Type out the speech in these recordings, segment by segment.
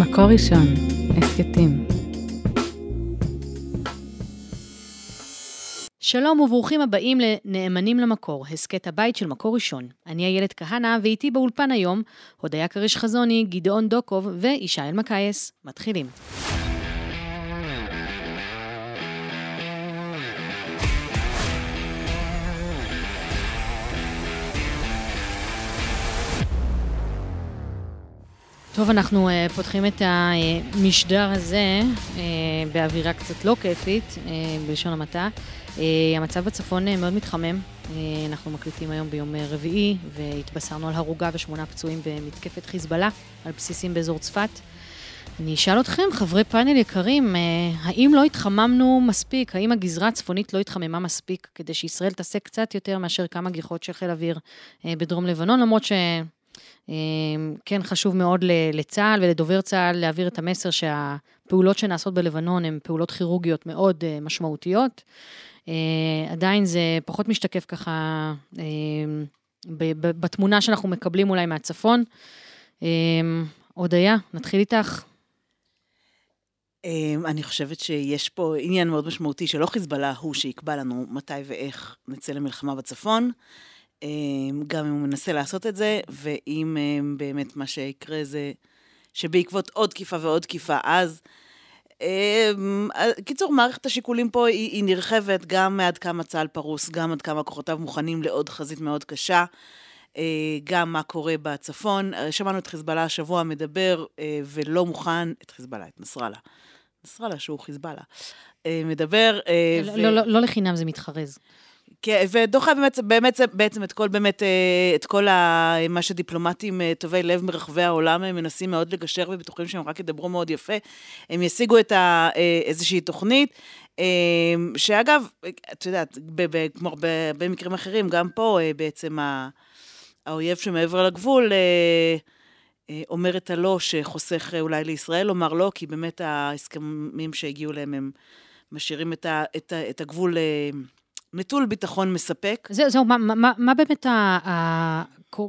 מקור ראשון, הסכתים. שלום וברוכים הבאים לנאמנים למקור, הסכת הבית של מקור ראשון. אני איילת כהנא, ואיתי באולפן היום, הודיה כריש חזוני, גדעון דוקוב וישי אלמקייס. מתחילים. טוב, אנחנו uh, פותחים את המשדר הזה uh, באווירה קצת לא כיפית, uh, בלשון המעטה. Uh, המצב בצפון uh, מאוד מתחמם. Uh, אנחנו מקליטים היום ביום רביעי, והתבשרנו על הרוגה ושמונה פצועים במתקפת חיזבאללה על בסיסים באזור צפת. אני אשאל אתכם, חברי פאנל יקרים, uh, האם לא התחממנו מספיק? האם הגזרה הצפונית לא התחממה מספיק כדי שישראל תעשה קצת יותר מאשר כמה גיחות של חיל אוויר uh, בדרום לבנון, למרות ש... אמ, כן חשוב מאוד לצה"ל ולדובר צה"ל להעביר את המסר שהפעולות שנעשות בלבנון הן פעולות כירורגיות מאוד אה, משמעותיות. אה, עדיין זה פחות משתקף ככה אמ, בתמונה שאנחנו מקבלים אולי מהצפון. הודיה, נתחיל איתך. אני חושבת שיש פה עניין מאוד משמעותי שלא חיזבאללה הוא שיקבע לנו מתי ואיך נצא למלחמה בצפון. אמ, גם אם הוא מנסה לעשות את זה, ואם אמ, באמת מה שיקרה זה שבעקבות עוד תקיפה ועוד תקיפה, אז... אמ, קיצור, מערכת השיקולים פה היא, היא נרחבת גם מעד כמה צה"ל פרוס, גם עד כמה כוחותיו מוכנים לעוד חזית מאוד קשה, אה, גם מה קורה בצפון. אה, שמענו את חיזבאללה השבוע מדבר אה, ולא מוכן, את חיזבאללה, את נסראללה. נסראללה שהוא חיזבאללה. מדבר... לא, ו... לא, לא, לא לחינם זה מתחרז. כן, ודוחה באמת, באמת, בעצם את כל, באמת, אה, את כל ה, מה שדיפלומטים אה, טובי לב מרחבי העולם הם מנסים מאוד לגשר ובטוחים שהם רק ידברו מאוד יפה. הם ישיגו את ה, אה, איזושהי תוכנית, שאגב, את יודעת, כמו הרבה מקרים אחרים, גם פה בעצם האויב שמעבר לגבול, אומר את הלא שחוסך אולי לישראל לומר לא, כי באמת ההסכמים שהגיעו אליהם הם משאירים את, ה, את, ה, את הגבול נטול ביטחון מספק. זהו, זהו, מה, מה, מה באמת ה, ה,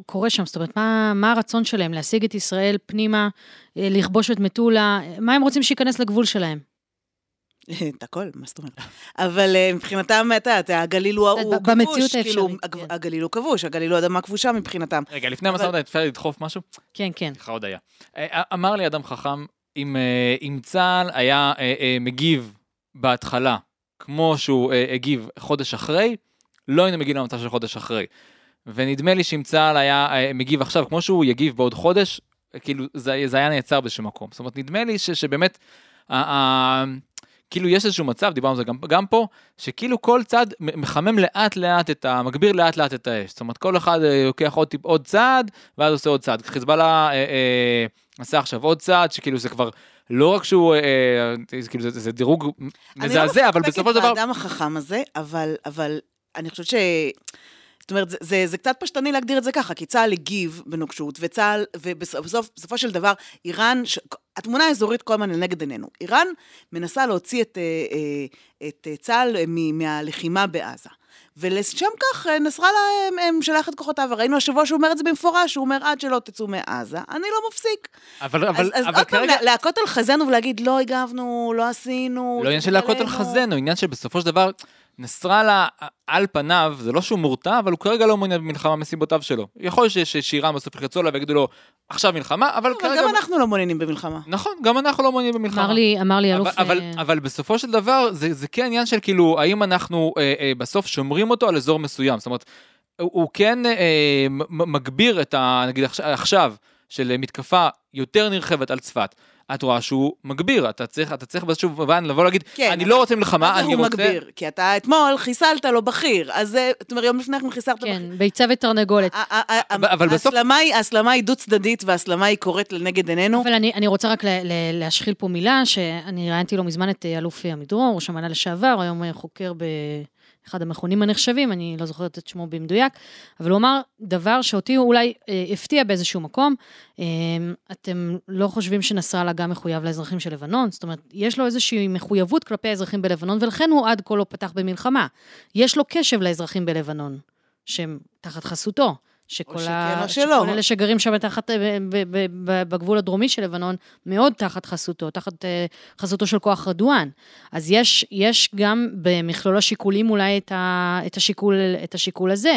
קורה שם? זאת אומרת, מה, מה הרצון שלהם? להשיג את ישראל פנימה, אה, לכבוש את מטולה? מה הם רוצים שייכנס לגבול שלהם? את הכל, מה זאת אומרת? אבל אה, מבחינתם, אתה יודע, הגליל הוא כבוש, כאילו, כן. הגליל הוא כבוש, הגליל הוא אדמה כבושה מבחינתם. רגע, לפני המשא ומתן, אפשר לדחוף משהו? כן, כן. סליחה, עוד היה. אה, אמר לי אדם חכם, אם צה"ל היה מגיב בהתחלה כמו שהוא אה, הגיב חודש אחרי, לא היינו מגיעים למצב של חודש אחרי. ונדמה לי שאם צה"ל היה אה, מגיב עכשיו, כמו שהוא יגיב בעוד חודש, כאילו זה, זה היה נעצר באיזשהו מקום. זאת אומרת, נדמה לי ש, שבאמת, ה, ה, כאילו יש איזשהו מצב, דיברנו על זה גם, גם פה, שכאילו כל צד מחמם לאט לאט את ה... מגביר לאט לאט את האש. זאת אומרת, כל אחד אה, לוקח עוד, עוד צעד, ואז עושה עוד צעד. חיזבאללה אה, אה, עשה עכשיו עוד צעד, שכאילו זה כבר לא רק שהוא, אה, אה כאילו זה, דירוג מזעזע, לא אבל בסופו של דבר... אני לא מסתפקת באדם החכם הזה, אבל, אבל אני חושבת ש... זאת אומרת, זה, זה, זה קצת פשטני להגדיר את זה ככה, כי צה"ל הגיב בנוקשות, וצה"ל, ובסוף, בסופו של דבר, איראן, ש... התמונה האזורית כל הזמן לנגד עינינו. איראן מנסה להוציא את, אה, את צה"ל מהלחימה בעזה. ולשם כך אה, נסראללה שלח את כוחותיו, ראינו השבוע שהוא אומר את זה במפורש, הוא אומר עד שלא תצאו מעזה, אני לא מפסיק. אבל, אבל, אז, אבל אז כרגע... עוד פעם, להכות על חזנו ולהגיד לא הגבנו, לא עשינו. לא עניין של להכות על חזנו, עניין שבסופו של דבר... נסראללה, על פניו, זה לא שהוא מורתע, אבל הוא כרגע לא מעוניין במלחמה מסיבותיו שלו. יכול להיות שאיראן בסוף ילחצו עליו ויגידו לו, עכשיו מלחמה, אבל כרגע... אבל גם אנחנו לא מעוניינים במלחמה. נכון, גם אנחנו לא מעוניינים במלחמה. אמר לי, אמר לי אלוף... אבל, אבל, אבל בסופו של דבר, זה, זה כן עניין של כאילו, האם אנחנו אה, אה, בסוף שומרים אותו על אזור מסוים. זאת אומרת, הוא, הוא כן אה, מגביר את ה... נגיד עכשיו, של מתקפה יותר נרחבת על צפת. את רואה שהוא מגביר, אתה צריך, אתה צריך באיזשהו מובן לבוא להגיד, כן, אני לא רוצה מלחמה, אני רוצה... מגביר? כי אתה אתמול חיסלת לו בכיר, אז אה, זאת אומרת, יום לפני כן חיסלת כן, בכיר. כן, ביצה ותרנגולת. אבל בסוף... ההסלמה היא דו-צדדית, וההסלמה היא קורית לנגד עינינו. אבל אני, אני רוצה רק להשחיל פה מילה, שאני ראיינתי לא מזמן את אה, אלוף עמידרור, ראש המעלה לשעבר, היום אה, חוקר ב... אחד המכונים הנחשבים, אני לא זוכרת את שמו במדויק, אבל הוא אמר דבר שאותי אולי אה, הפתיע באיזשהו מקום, אה, אתם לא חושבים שנסראללה גם מחויב לאזרחים של לבנון? זאת אומרת, יש לו איזושהי מחויבות כלפי האזרחים בלבנון, ולכן הוא עד כה לא פתח במלחמה. יש לו קשב לאזרחים בלבנון, שהם תחת חסותו. שכל, ה... או שלא. שכל אלה שגרים שם תחת, ב- בגבול הדרומי של לבנון, מאוד תחת חסותו, תחת אה, חסותו של כוח רדואן. אז יש, יש גם במכלול השיקולים אולי את, ה, את, השיקול, את השיקול הזה.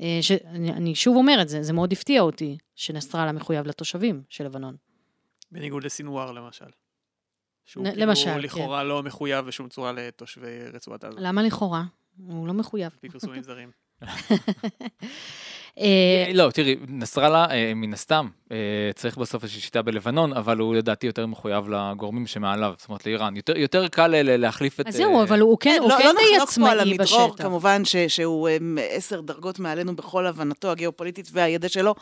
אה, שאני, אני שוב אומרת, זה, זה מאוד הפתיע אותי, שנסראללה מחויב לתושבים של לבנון. בניגוד לסינואר למשל. שהוא נ- כאילו למשל, כן. לכאורה לא מחויב בשום צורה לתושבי רצועת עזה, למה לכאורה? הוא לא מחויב. על פי פרסומים זרים. אה, לא, תראי, נסראללה, אה, מן הסתם, אה, צריך בסוף איזושהי שיטה בלבנון, אבל הוא לדעתי יותר מחויב לגורמים שמעליו, זאת אומרת לאיראן. יותר- יותר קל להחליף את... אז זהו, אה, אבל הוא כן, הוא לא, כן לא די נחלוק פה על עצמאי המדרור, בשטח. כמובן שהוא עשר דרגות מעלינו בכל הבנתו הגיאופוליטית והידע שלו,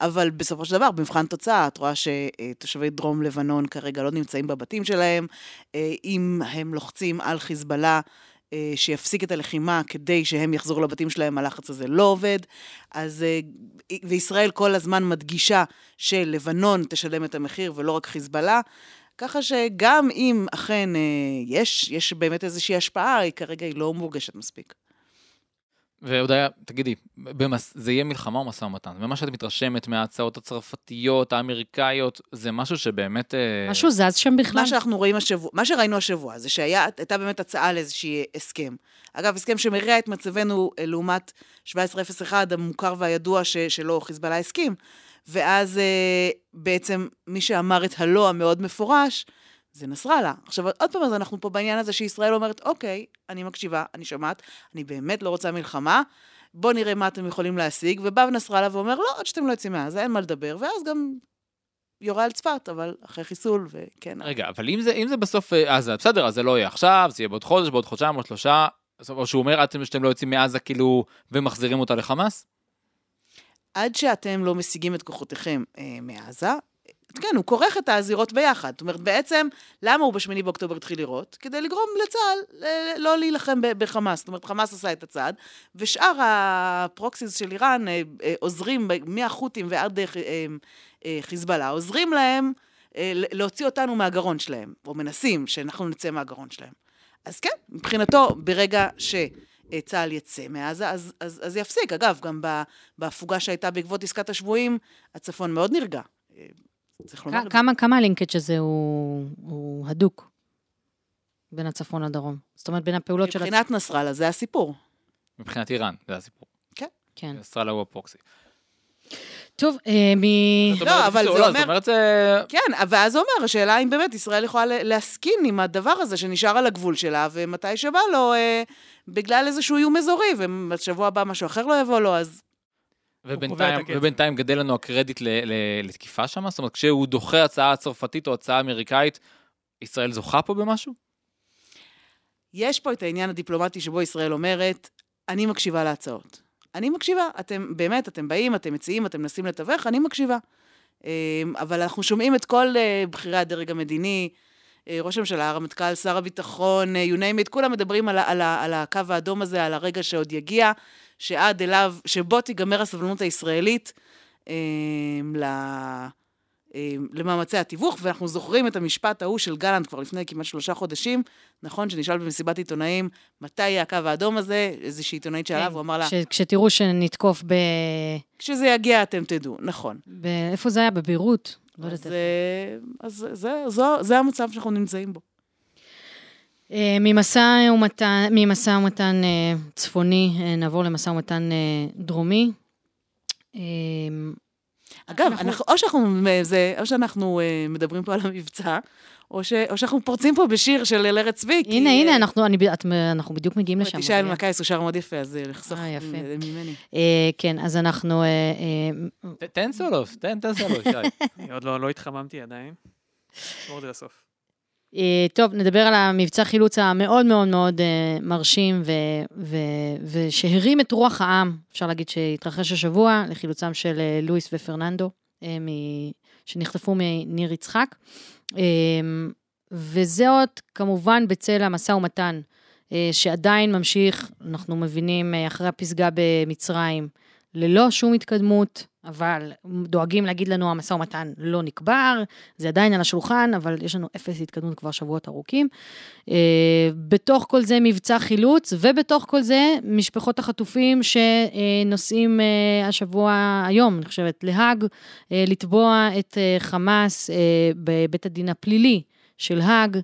אבל בסופו של דבר, במבחן תוצאה, את רואה שתושבי דרום לבנון כרגע לא נמצאים בבתים שלהם. אה, אם הם לוחצים על חיזבאללה, אה, שיפסיק את הלחימה כדי שהם יחזרו לבתים שלהם, הלחץ הזה לא עובד. אז, אה, וישראל כל הזמן מדגישה שלבנון תשלם את המחיר ולא רק חיזבאללה. ככה שגם אם אכן אה, יש, יש באמת איזושהי השפעה, היא כרגע היא לא מורגשת מספיק. והודיה, תגידי, במס... זה יהיה מלחמה או משא ומתן? ומה שאת מתרשמת מההצעות הצרפתיות, האמריקאיות, זה משהו שבאמת... אה, משהו זז שם בכלל? מה שאנחנו רואים השבוע, מה שראינו השבוע, זה שהייתה באמת הצעה לאיזשהי הסכם. אגב, הסכם שמרע את מצבנו אה, לעומת 1701, המוכר והידוע ש, שלא חיזבאללה הסכים. ואז אה, בעצם מי שאמר את הלא המאוד מפורש, זה נסראללה. עכשיו, עוד פעם, אז אנחנו פה בעניין הזה שישראל אומרת, אוקיי, אני מקשיבה, אני שומעת, אני באמת לא רוצה מלחמה, בואו נראה מה אתם יכולים להשיג, ובא נסראללה ואומר, לא, עד שאתם לא יוצאים מעזה, אין מה לדבר, ואז גם יורה על צפת, אבל אחרי חיסול, וכן. רגע, אבל אם זה, אם זה בסוף אה, עזה, בסדר, אז זה לא יהיה עכשיו, זה יהיה בעוד חודש, בעוד חודשיים, בעוד שלושה, או שהוא אומר, עד שאתם לא יוצאים מעזה, כאילו, ומחזירים אותה לחמאס? עד שאתם לא משיגים את כוחותיכם אה, מעזה, כן, הוא כורך את הזירות ביחד. זאת אומרת, בעצם, למה הוא בשמיני באוקטובר התחיל לירות? כדי לגרום לצה"ל אה, לא להילחם בחמאס. זאת אומרת, חמאס עשה את הצעד, ושאר הפרוקסיס של איראן אה, אה, עוזרים, מהחות'ים ועד חיזבאללה, עוזרים להם להוציא אותנו מהגרון שלהם, או מנסים שאנחנו נצא מהגרון שלהם. אז כן, מבחינתו, ברגע ש... צה"ל יצא מעזה, אז, אז, אז יפסיק. אגב, גם בהפוגה שהייתה בעקבות עסקת השבויים, הצפון מאוד נרגע. אה, צריך לומר זה. כמה, כמה הלינקג' הזה הוא, הוא הדוק בין הצפון לדרום? זאת אומרת, בין הפעולות של... הצ- מבחינת נסראללה, זה הסיפור. מבחינת איראן, זה הסיפור. כן. נסראללה הוא הפרוקסי. טוב, אה, מ... לא, אומרת, אבל זה לא, אומר- זאת אומרת, זה... כן, ואז זה אומר, השאלה אם באמת ישראל יכולה להסכין עם הדבר הזה שנשאר על הגבול שלה, ומתי שבא לו, אה, בגלל איזשהו איום אזורי, ובשבוע הבא משהו אחר לא יבוא לו, אז ובינתיים. ובינתיים גדל לנו הקרדיט ל, ל, לתקיפה שם? זאת אומרת, כשהוא דוחה הצעה צרפתית או הצעה אמריקאית, ישראל זוכה פה במשהו? יש פה את העניין הדיפלומטי שבו ישראל אומרת, אני מקשיבה להצעות. אני מקשיבה, אתם באמת, אתם באים, אתם מציעים, אתם מנסים לתווך, אני מקשיבה. אה, אבל אנחנו שומעים את כל אה, בכירי הדרג המדיני, אה, ראש הממשלה, הרמטכ"ל, שר הביטחון, אה, you name it, כולם מדברים על, על, ה- על הקו האדום הזה, על הרגע שעוד יגיע, שעד אליו, שבו תיגמר הסבלנות הישראלית אה, ל... אה, למאמצי התיווך, ואנחנו זוכרים את המשפט ההוא של גלנט כבר לפני כמעט שלושה חודשים, נכון, שנשאל במסיבת עיתונאים, מתי יהיה הקו האדום הזה, איזושהי עיתונאית שאלה, והוא אמר לה, כש- כשתראו שנתקוף ב... כשזה יגיע אתם תדעו, נכון. ב... איפה זה היה? בביירות? לא אז. אה, אז זה, זו, זה המצב שאנחנו נמצאים בו. אה, ממשא ומתן, ממשא ומתן אה, צפוני, אה, נעבור למשא ומתן דרומי. אגב, אנחנו- אנחנו... או, שאנחנו, זה, או שאנחנו מדברים פה על המבצע, או, ש, או שאנחנו פורצים פה בשיר של אל ארץ צבי. כי, הנה, הנה, אה, אנחנו, אני, את, אנחנו בדיוק מגיעים לשם. תשעה אל. מקיס הוא שר מאוד יפה, אז לחסוך אה, יפה. ממני. אה, כן, אז אנחנו... אה, אה, תן סולו, תן, תן סולו, שי. אני עוד לא לא התחממתי עדיין. נשמור את זה לסוף. אה, טוב, נדבר על המבצע חילוץ המאוד מאוד מאוד אה, מרשים, ו, ו, ושהרים את רוח העם, אפשר להגיד שהתרחש השבוע, לחילוצם של אה, לואיס ופרננדו, מ, שנחטפו מניר יצחק. אה, וזאת כמובן בצל המשא ומתן, שעדיין ממשיך, אנחנו מבינים, אחרי הפסגה במצרים, ללא שום התקדמות, אבל דואגים להגיד לנו המשא ומתן לא נקבר, זה עדיין על השולחן, אבל יש לנו אפס התקדמות כבר שבועות ארוכים. אה, בתוך כל זה מבצע חילוץ, ובתוך כל זה משפחות החטופים שנוסעים אה, השבוע, היום, אני חושבת, להאג, אה, לתבוע את חמאס בבית הדין הפלילי של האג,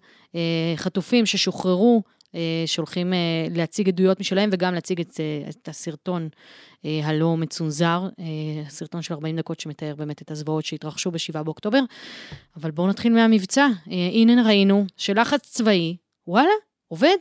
חטופים ששוחררו. אה, שהולכים אה, להציג עדויות משלהם וגם להציג את, אה, את הסרטון הלא מצונזר, אה, סרטון של 40 דקות שמתאר באמת את הזוועות שהתרחשו ב-7 באוקטובר. אבל בואו נתחיל מהמבצע. הנה ראינו שלחץ צבאי, וואלה, עובד.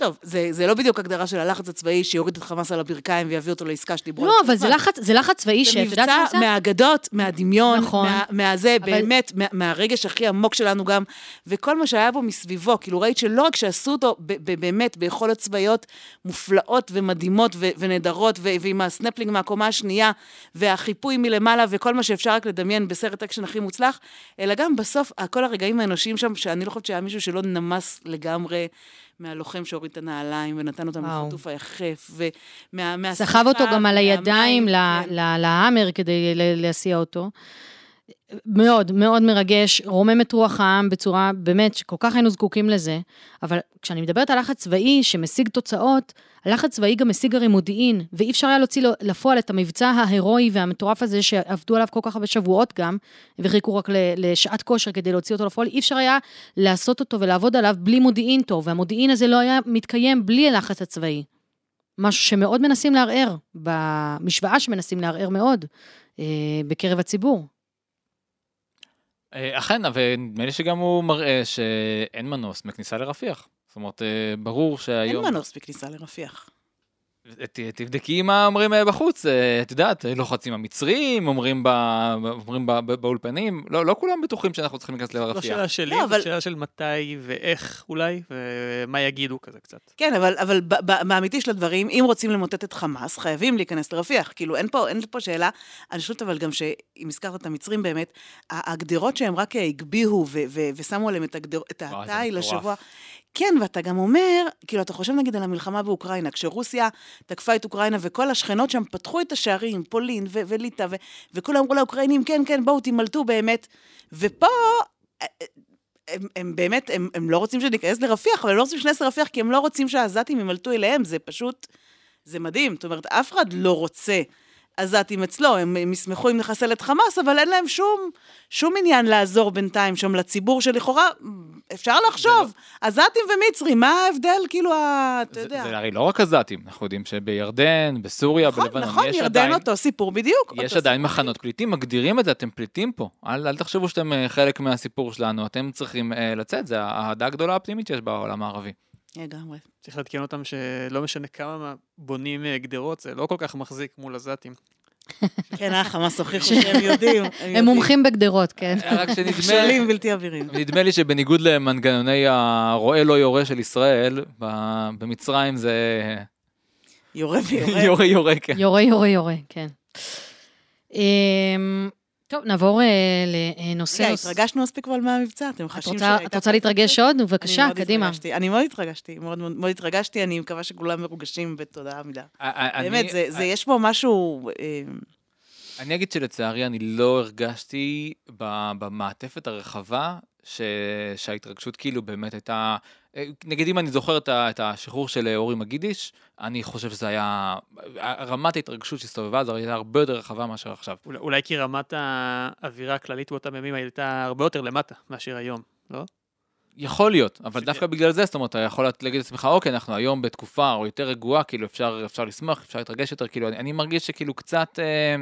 טוב, זה, זה לא בדיוק הגדרה של הלחץ הצבאי שיוריד את חמאס על הברכיים ויביא אותו לעסקה שדיברו לא, עליה אבל זה. לחץ, זה לחץ צבאי זה שאת יודעת מבצע מה עושה? מהאגדות, מהדמיון, נכון. מה, מהזה, אבל- באמת, מה, מהרגש הכי עמוק שלנו גם, וכל מה שהיה בו מסביבו. כאילו, ראית שלא רק שעשו אותו ב- ב- באמת ביכולות צבאיות מופלאות ומדהימות ו- ונהדרות, ו- ועם הסנפלינג מהקומה השנייה, והחיפוי מלמעלה, וכל מה שאפשר רק לדמיין בסרט אקשן הכי מוצלח, אלא גם בסוף, כל הרגעים האנושיים שם, שאני לא חושבת שהיה מישהו שלא נמס לגמרי. מהלוחם שהוריד את הנעליים ונתן אותם. לחטוף היחף, ומה... סחב אותו גם על הידיים כן. להאמר כדי להסיע אותו. מאוד, מאוד מרגש, רומם את רוח העם בצורה, באמת, שכל כך היינו זקוקים לזה. אבל כשאני מדברת על לחץ צבאי שמשיג תוצאות, הלחץ צבאי גם משיג הרי מודיעין, ואי אפשר היה להוציא לפועל את המבצע ההירואי והמטורף הזה שעבדו עליו כל כך הרבה שבועות גם, וחיכו רק לשעת כושר כדי להוציא אותו לפועל, אי אפשר היה לעשות אותו ולעבוד עליו בלי מודיעין טוב, והמודיעין הזה לא היה מתקיים בלי הלחץ הצבאי. משהו שמאוד מנסים לערער, במשוואה שמנסים לערער מאוד אה, בקרב הציבור. אה, אכן, אבל נדמה לי שגם הוא מראה שאין מנוס מכניסה לרפיח. זאת אומרת, אה, ברור אין שהיום... מנוס בכניסה לרפיח. ת- תבדקי מה אומרים אה, בחוץ, אה, את יודעת, לוחצים המצרים, אומרים, ב, אומרים ב, ב, באולפנים, לא, לא כולם בטוחים שאנחנו צריכים להיכנס לא לרפיח. שאלה שלי, לא, זו אבל- שאלה של מתי ואיך אולי, ומה יגידו כזה קצת. כן, אבל, אבל ב- ב- באמיתי של הדברים, אם רוצים למוטט את חמאס, חייבים להיכנס לרפיח. כאילו, אין פה, אין פה שאלה. אני חושבת אבל גם שאם הזכרת את המצרים באמת, הגדרות שהם רק אה, הגביהו ו- ו- ושמו עליהם את, הגדר, את התיל. לשבוע. כן, ואתה גם אומר, כאילו, אתה חושב נגיד על המלחמה באוקראינה, כשרוסיה תקפה את אוקראינה וכל השכנות שם פתחו את השערים, פולין ו- וליטא, ו- וכולם אמרו לאוקראינים, כן, כן, בואו, תימלטו באמת. ופה... אה, אה, הם, הם באמת, הם, הם לא רוצים שניכנס לרפיח, אבל הם לא רוצים שניכנס לרפיח כי הם לא רוצים שהעזתים ימלטו אליהם, זה פשוט, זה מדהים. זאת אומרת, אף אחד לא רוצה עזתים אצלו, הם, הם ישמחו אם נחסל את חמאס, אבל אין להם שום, שום עניין לעזור בינתיים שם לציבור שלכאורה, אפשר לחשוב, עזתים ומצרים, מה ההבדל, כאילו, ה- אתה יודע. זה הרי לא רק עזתים, אנחנו יודעים שבירדן, בסוריה, נכון, בלבנון, נכון, יש ירדן עדיין, אותו סיפור בדיוק. יש עדיין סיפור מחנות פליטים, מגדירים את זה, אתם פליטים פה. אל, אל תחשבו שאתם אה, חלק מהסיפור שלנו, אתם צריכים אה, לצאת, זה האהדה הגדולה הפנימית שיש בעולם הערבי. לגמרי. צריך לעדכן אותם שלא משנה כמה מה- בונים אה, גדרות, זה לא כל כך מחזיק מול עזתים. כן, אה, חמאס הוכיחו שהם יודעים. הם מומחים בגדרות, כן. רק שנדמה, נכשלים בלתי עבירים. נדמה לי שבניגוד למנגנוני הרואה לא יורה של ישראל, במצרים זה יורה ויורה. יורה יורה, כן. יורה, יורה, יורה, כן. טוב, נעבור אה, לנושא... רגע, התרגשנו מספיק כבר מהמבצע, אתם את חשים רוצה- את רוצה להתרגש עוד? בבקשה, אני קדימה. התרגשתי, אני מאוד התרגשתי, מאוד מאוד מאוד התרגשתי, אני מקווה שכולם מרוגשים בתודה עמידה. אני- באמת, זה- זה- יש פה משהו... אה, אני אגיד שלצערי אני לא הרגשתי במעטפת הרחבה ש... שההתרגשות כאילו באמת הייתה, אה, נגיד אם אני זוכר את, השחרור של אה, אורי מגידיש, אני חושב שזה היה, רמת ההתרגשות שהסתובבה זו הייתה הרבה יותר רחבה מאשר עכשיו. אולי, כי רמת האווירה הכללית באותם ימים הייתה הרבה יותר למטה מאשר היום, לא? יכול להיות, אבל דווקא בגלל זה, זאת אומרת, אתה יכול להגיד לעצמך, אוקיי, אנחנו היום בתקופה או יותר רגועה, כאילו אפשר, אפשר לשמוח, אפשר להתרגש יותר, כאילו, אני, אני מרגיש שכאילו קצת, אה,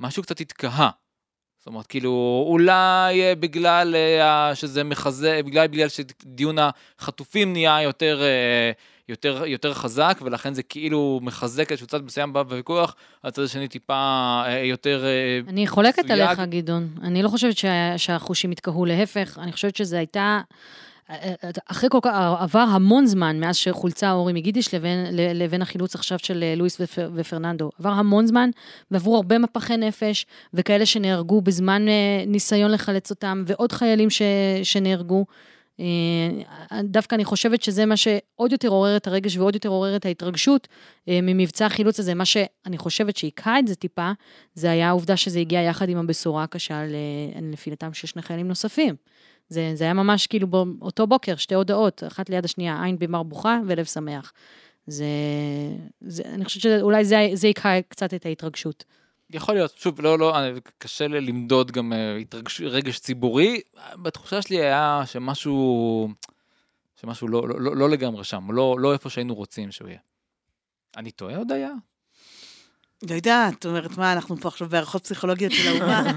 משהו קצת התקהה. זאת אומרת, כאילו, אולי אה, בגלל אה, שזה מחזה, בגלל, בגלל שדיון החטופים נהיה יותר, אה, יותר, יותר חזק, ולכן זה כאילו מחזק איזשהו צד מסוים בוויכוח, הצד השני טיפה יותר... אני חולקת סויג. עליך, גדעון. אני לא חושבת שה- שהחושים התקהו, להפך, אני חושבת שזה הייתה... אחרי כל כך, עבר המון זמן מאז שחולצה אורי מגידיש לבין, לבין החילוץ עכשיו של אה, לואיס ופר, ופרננדו. עבר המון זמן, ועברו הרבה מפחי נפש, וכאלה שנהרגו בזמן אה, ניסיון לחלץ אותם, ועוד חיילים ש, שנהרגו. אה, דווקא אני חושבת שזה מה שעוד יותר עורר את הרגש ועוד יותר עורר את ההתרגשות ממבצע החילוץ הזה. מה שאני חושבת שהיכה את זה טיפה, זה היה העובדה שזה הגיע יחד עם הבשורה הקשה לנפילתם של שני חיילים נוספים. זה, זה היה ממש כאילו באותו בוקר, שתי הודעות, אחת ליד השנייה, עין במר בוכה ולב שמח. זה, זה, אני חושבת שאולי זה, זה יקרה קצת את ההתרגשות. יכול להיות, שוב, לא, לא, קשה לי למדוד גם אה, התרגש, רגש ציבורי, בתחושה שלי היה שמשהו, שמשהו לא, לא, לא, לא לגמרי שם, לא, לא איפה שהיינו רוצים שהוא יהיה. אני טועה עוד היה? לא יודעת, זאת אומרת, מה, אנחנו פה עכשיו בהערכות פסיכולוגיות של האומה.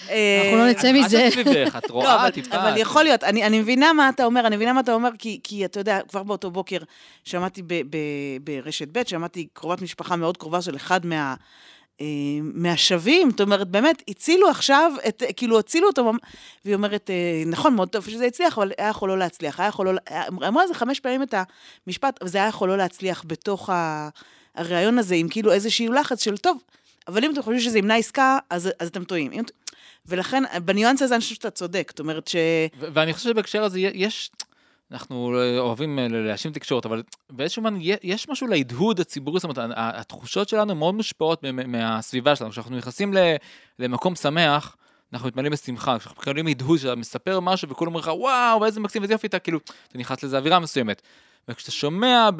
אנחנו לא נצא מזה. את סביבך, את רואה טיפה. אבל יכול להיות, אני מבינה מה אתה אומר, אני מבינה מה אתה אומר, כי אתה יודע, כבר באותו בוקר שמעתי ברשת ב', שמעתי קרובת משפחה מאוד קרובה של אחד מה... אה, מהשווים, זאת אומרת, באמת, הצילו עכשיו, את, כאילו, הצילו אותו, והיא אומרת, אה, נכון, מאוד טוב שזה הצליח, אבל היה יכול לא להצליח, היה יכול לא, אמרה זה חמש פעמים את המשפט, וזה היה יכול לא להצליח בתוך הריאיון הזה, עם כאילו איזשהו לחץ של, טוב, אבל אם אתם חושבים שזה ימנע עסקה, אז, אז אתם טועים. אם, ולכן, בניואנס הזה אני חושבת שאתה צודק, זאת אומרת ש... ואני חושב שבהקשר הזה יש, אנחנו אוהבים אה, להאשים תקשורת, אבל באיזשהו זמן יש משהו להדהוד הציבורי, זאת אומרת, התחושות שלנו מאוד מושפעות מהסביבה שלנו. כשאנחנו נכנסים למקום שמח, אנחנו מתמלאים בשמחה, כשאנחנו מקבלים הדהוד שאתה מספר משהו וכולם אומרים לך, וואו, איזה מקסים ואיזה יופי, אתה כאילו, אתה נכנס לאיזו אווירה מסוימת. וכשאתה שומע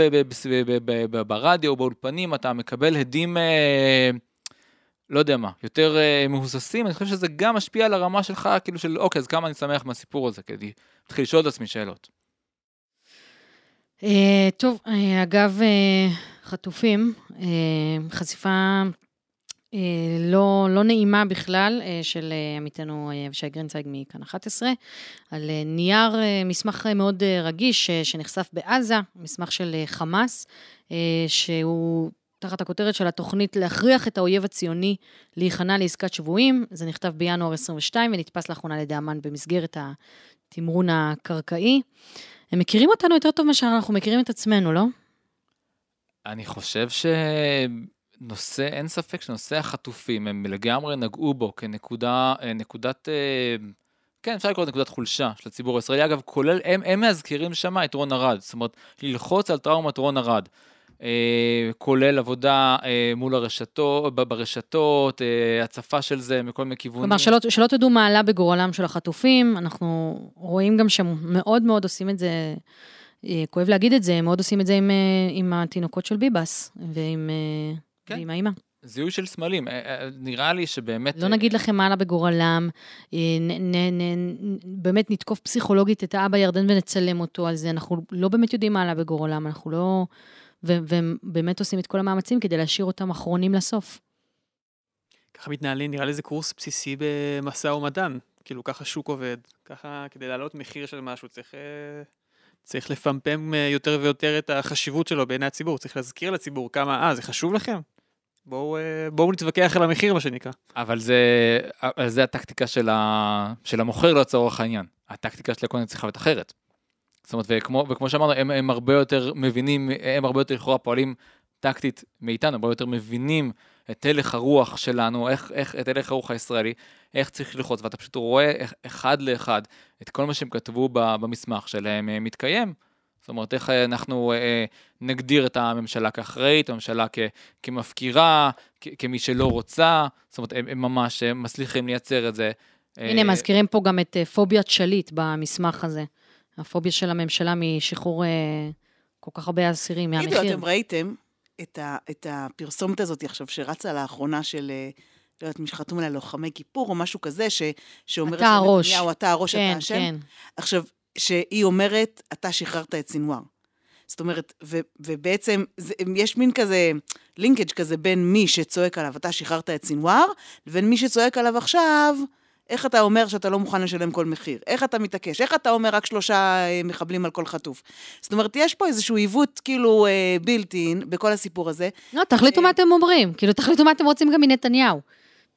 ברדיו או באולפנים, אתה מקבל הדים, אה, לא יודע מה, יותר אה, מהוססים, אני חושב שזה גם משפיע על הרמה שלך, כאילו של אוקיי, אז כמה אני שמח מהסיפור הזה, כדי להתחיל לשאול את עצמי שאלות. אה, טוב, אגב חטופים, חשיפה לא, לא נעימה בכלל של עמיתנו אבישי גרינצייג מכאן 11, על נייר מסמך מאוד רגיש שנחשף בעזה, מסמך של חמאס, שהוא תחת הכותרת של התוכנית להכריח את האויב הציוני להיכנע לעסקת שבויים. זה נכתב בינואר 22 ונתפס לאחרונה על ידי אמ"ן במסגרת התמרון הקרקעי. הם מכירים אותנו יותר טוב מאשר אנחנו מכירים את עצמנו, לא? אני חושב שנושא, אין ספק שנושא החטופים, הם לגמרי נגעו בו כנקודה, אה, נקודת, אה, כן, אפשר לקרוא נקודת חולשה של הציבור הישראלי. אגב, כולל, הם, הם מאזכירים שם את רון ארד, זאת אומרת, ללחוץ על טראומת רון ארד. אה, כולל עבודה מול הרשתות, ברשתות, הצפה של זה מכל מיני כיוונים. כלומר, שלא, שלא תדעו מה עלה בגורלם של החטופים, אנחנו רואים גם שהם מאוד מאוד עושים את זה, כואב להגיד את זה, מאוד עושים את זה עם, עם התינוקות של ביבס ועם, כן. ועם האימא. זיהוי של סמלים, נראה לי שבאמת... לא נגיד לכם מה עלה בגורלם, נ, נ, נ, באמת נתקוף פסיכולוגית את האבא ירדן ונצלם אותו על זה, אנחנו לא באמת יודעים מה עלה בגורלם, אנחנו לא... והם באמת עושים את כל המאמצים כדי להשאיר אותם אחרונים לסוף. ככה מתנהלים, נראה לי זה קורס בסיסי במשא ומתן. כאילו, ככה שוק עובד. ככה, כדי להעלות מחיר של משהו, צריך, אה, צריך לפמפם אה, יותר ויותר את החשיבות שלו בעיני הציבור. צריך להזכיר לציבור כמה, אה, זה חשוב לכם? בואו, אה, בואו נתווכח על המחיר, מה שנקרא. אבל זה, זה הטקטיקה של, ה, של המוכר לצורך העניין. הטקטיקה של הקונה צריכה להיות אחרת. זאת אומרת, וכמו, וכמו שאמרנו, הם, הם הרבה יותר מבינים, הם הרבה יותר לכאורה פועלים טקטית מאיתנו, הרבה יותר מבינים את הלך הרוח שלנו, איך, איך, את הלך הרוח הישראלי, איך צריך ללחוץ, ואתה פשוט רואה איך, אחד לאחד את כל מה שהם כתבו במסמך שלהם אה, מתקיים. זאת אומרת, איך אנחנו אה, נגדיר את הממשלה כאחראית, הממשלה כ, כמפקירה, כ, כמי שלא רוצה, זאת אומרת, הם, הם ממש הם מצליחים לייצר את זה. הנה, אה, מזכירים פה גם את אה, פוביית שליט במסמך הזה. הפוביה של הממשלה משחרור אה, כל כך הרבה אסירים מהמחיר. תגידו, אתם ראיתם את, ה, את הפרסומת הזאת עכשיו שרצה לאחרונה של, אה, לא יודעת, מי שחתום עליה לוחמי כיפור או משהו כזה, ש, שאומרת אתה הראש. אתה הראש, כן, אתה השם. כן. עכשיו, שהיא אומרת, אתה שחררת את סינואר. זאת אומרת, ו, ובעצם זה, יש מין כזה לינקג' כזה בין מי שצועק עליו, אתה שחררת את סינואר, לבין מי שצועק עליו עכשיו, איך אתה אומר שאתה לא מוכן לשלם כל מחיר? איך אתה מתעקש? איך אתה אומר רק שלושה אה, מחבלים על כל חטוף? זאת אומרת, יש פה איזשהו עיוות כאילו בלתי אין בכל הסיפור הזה. לא, תחליטו אה, מה אתם אומרים. כאילו, תחליטו מה אתם רוצים גם מנתניהו.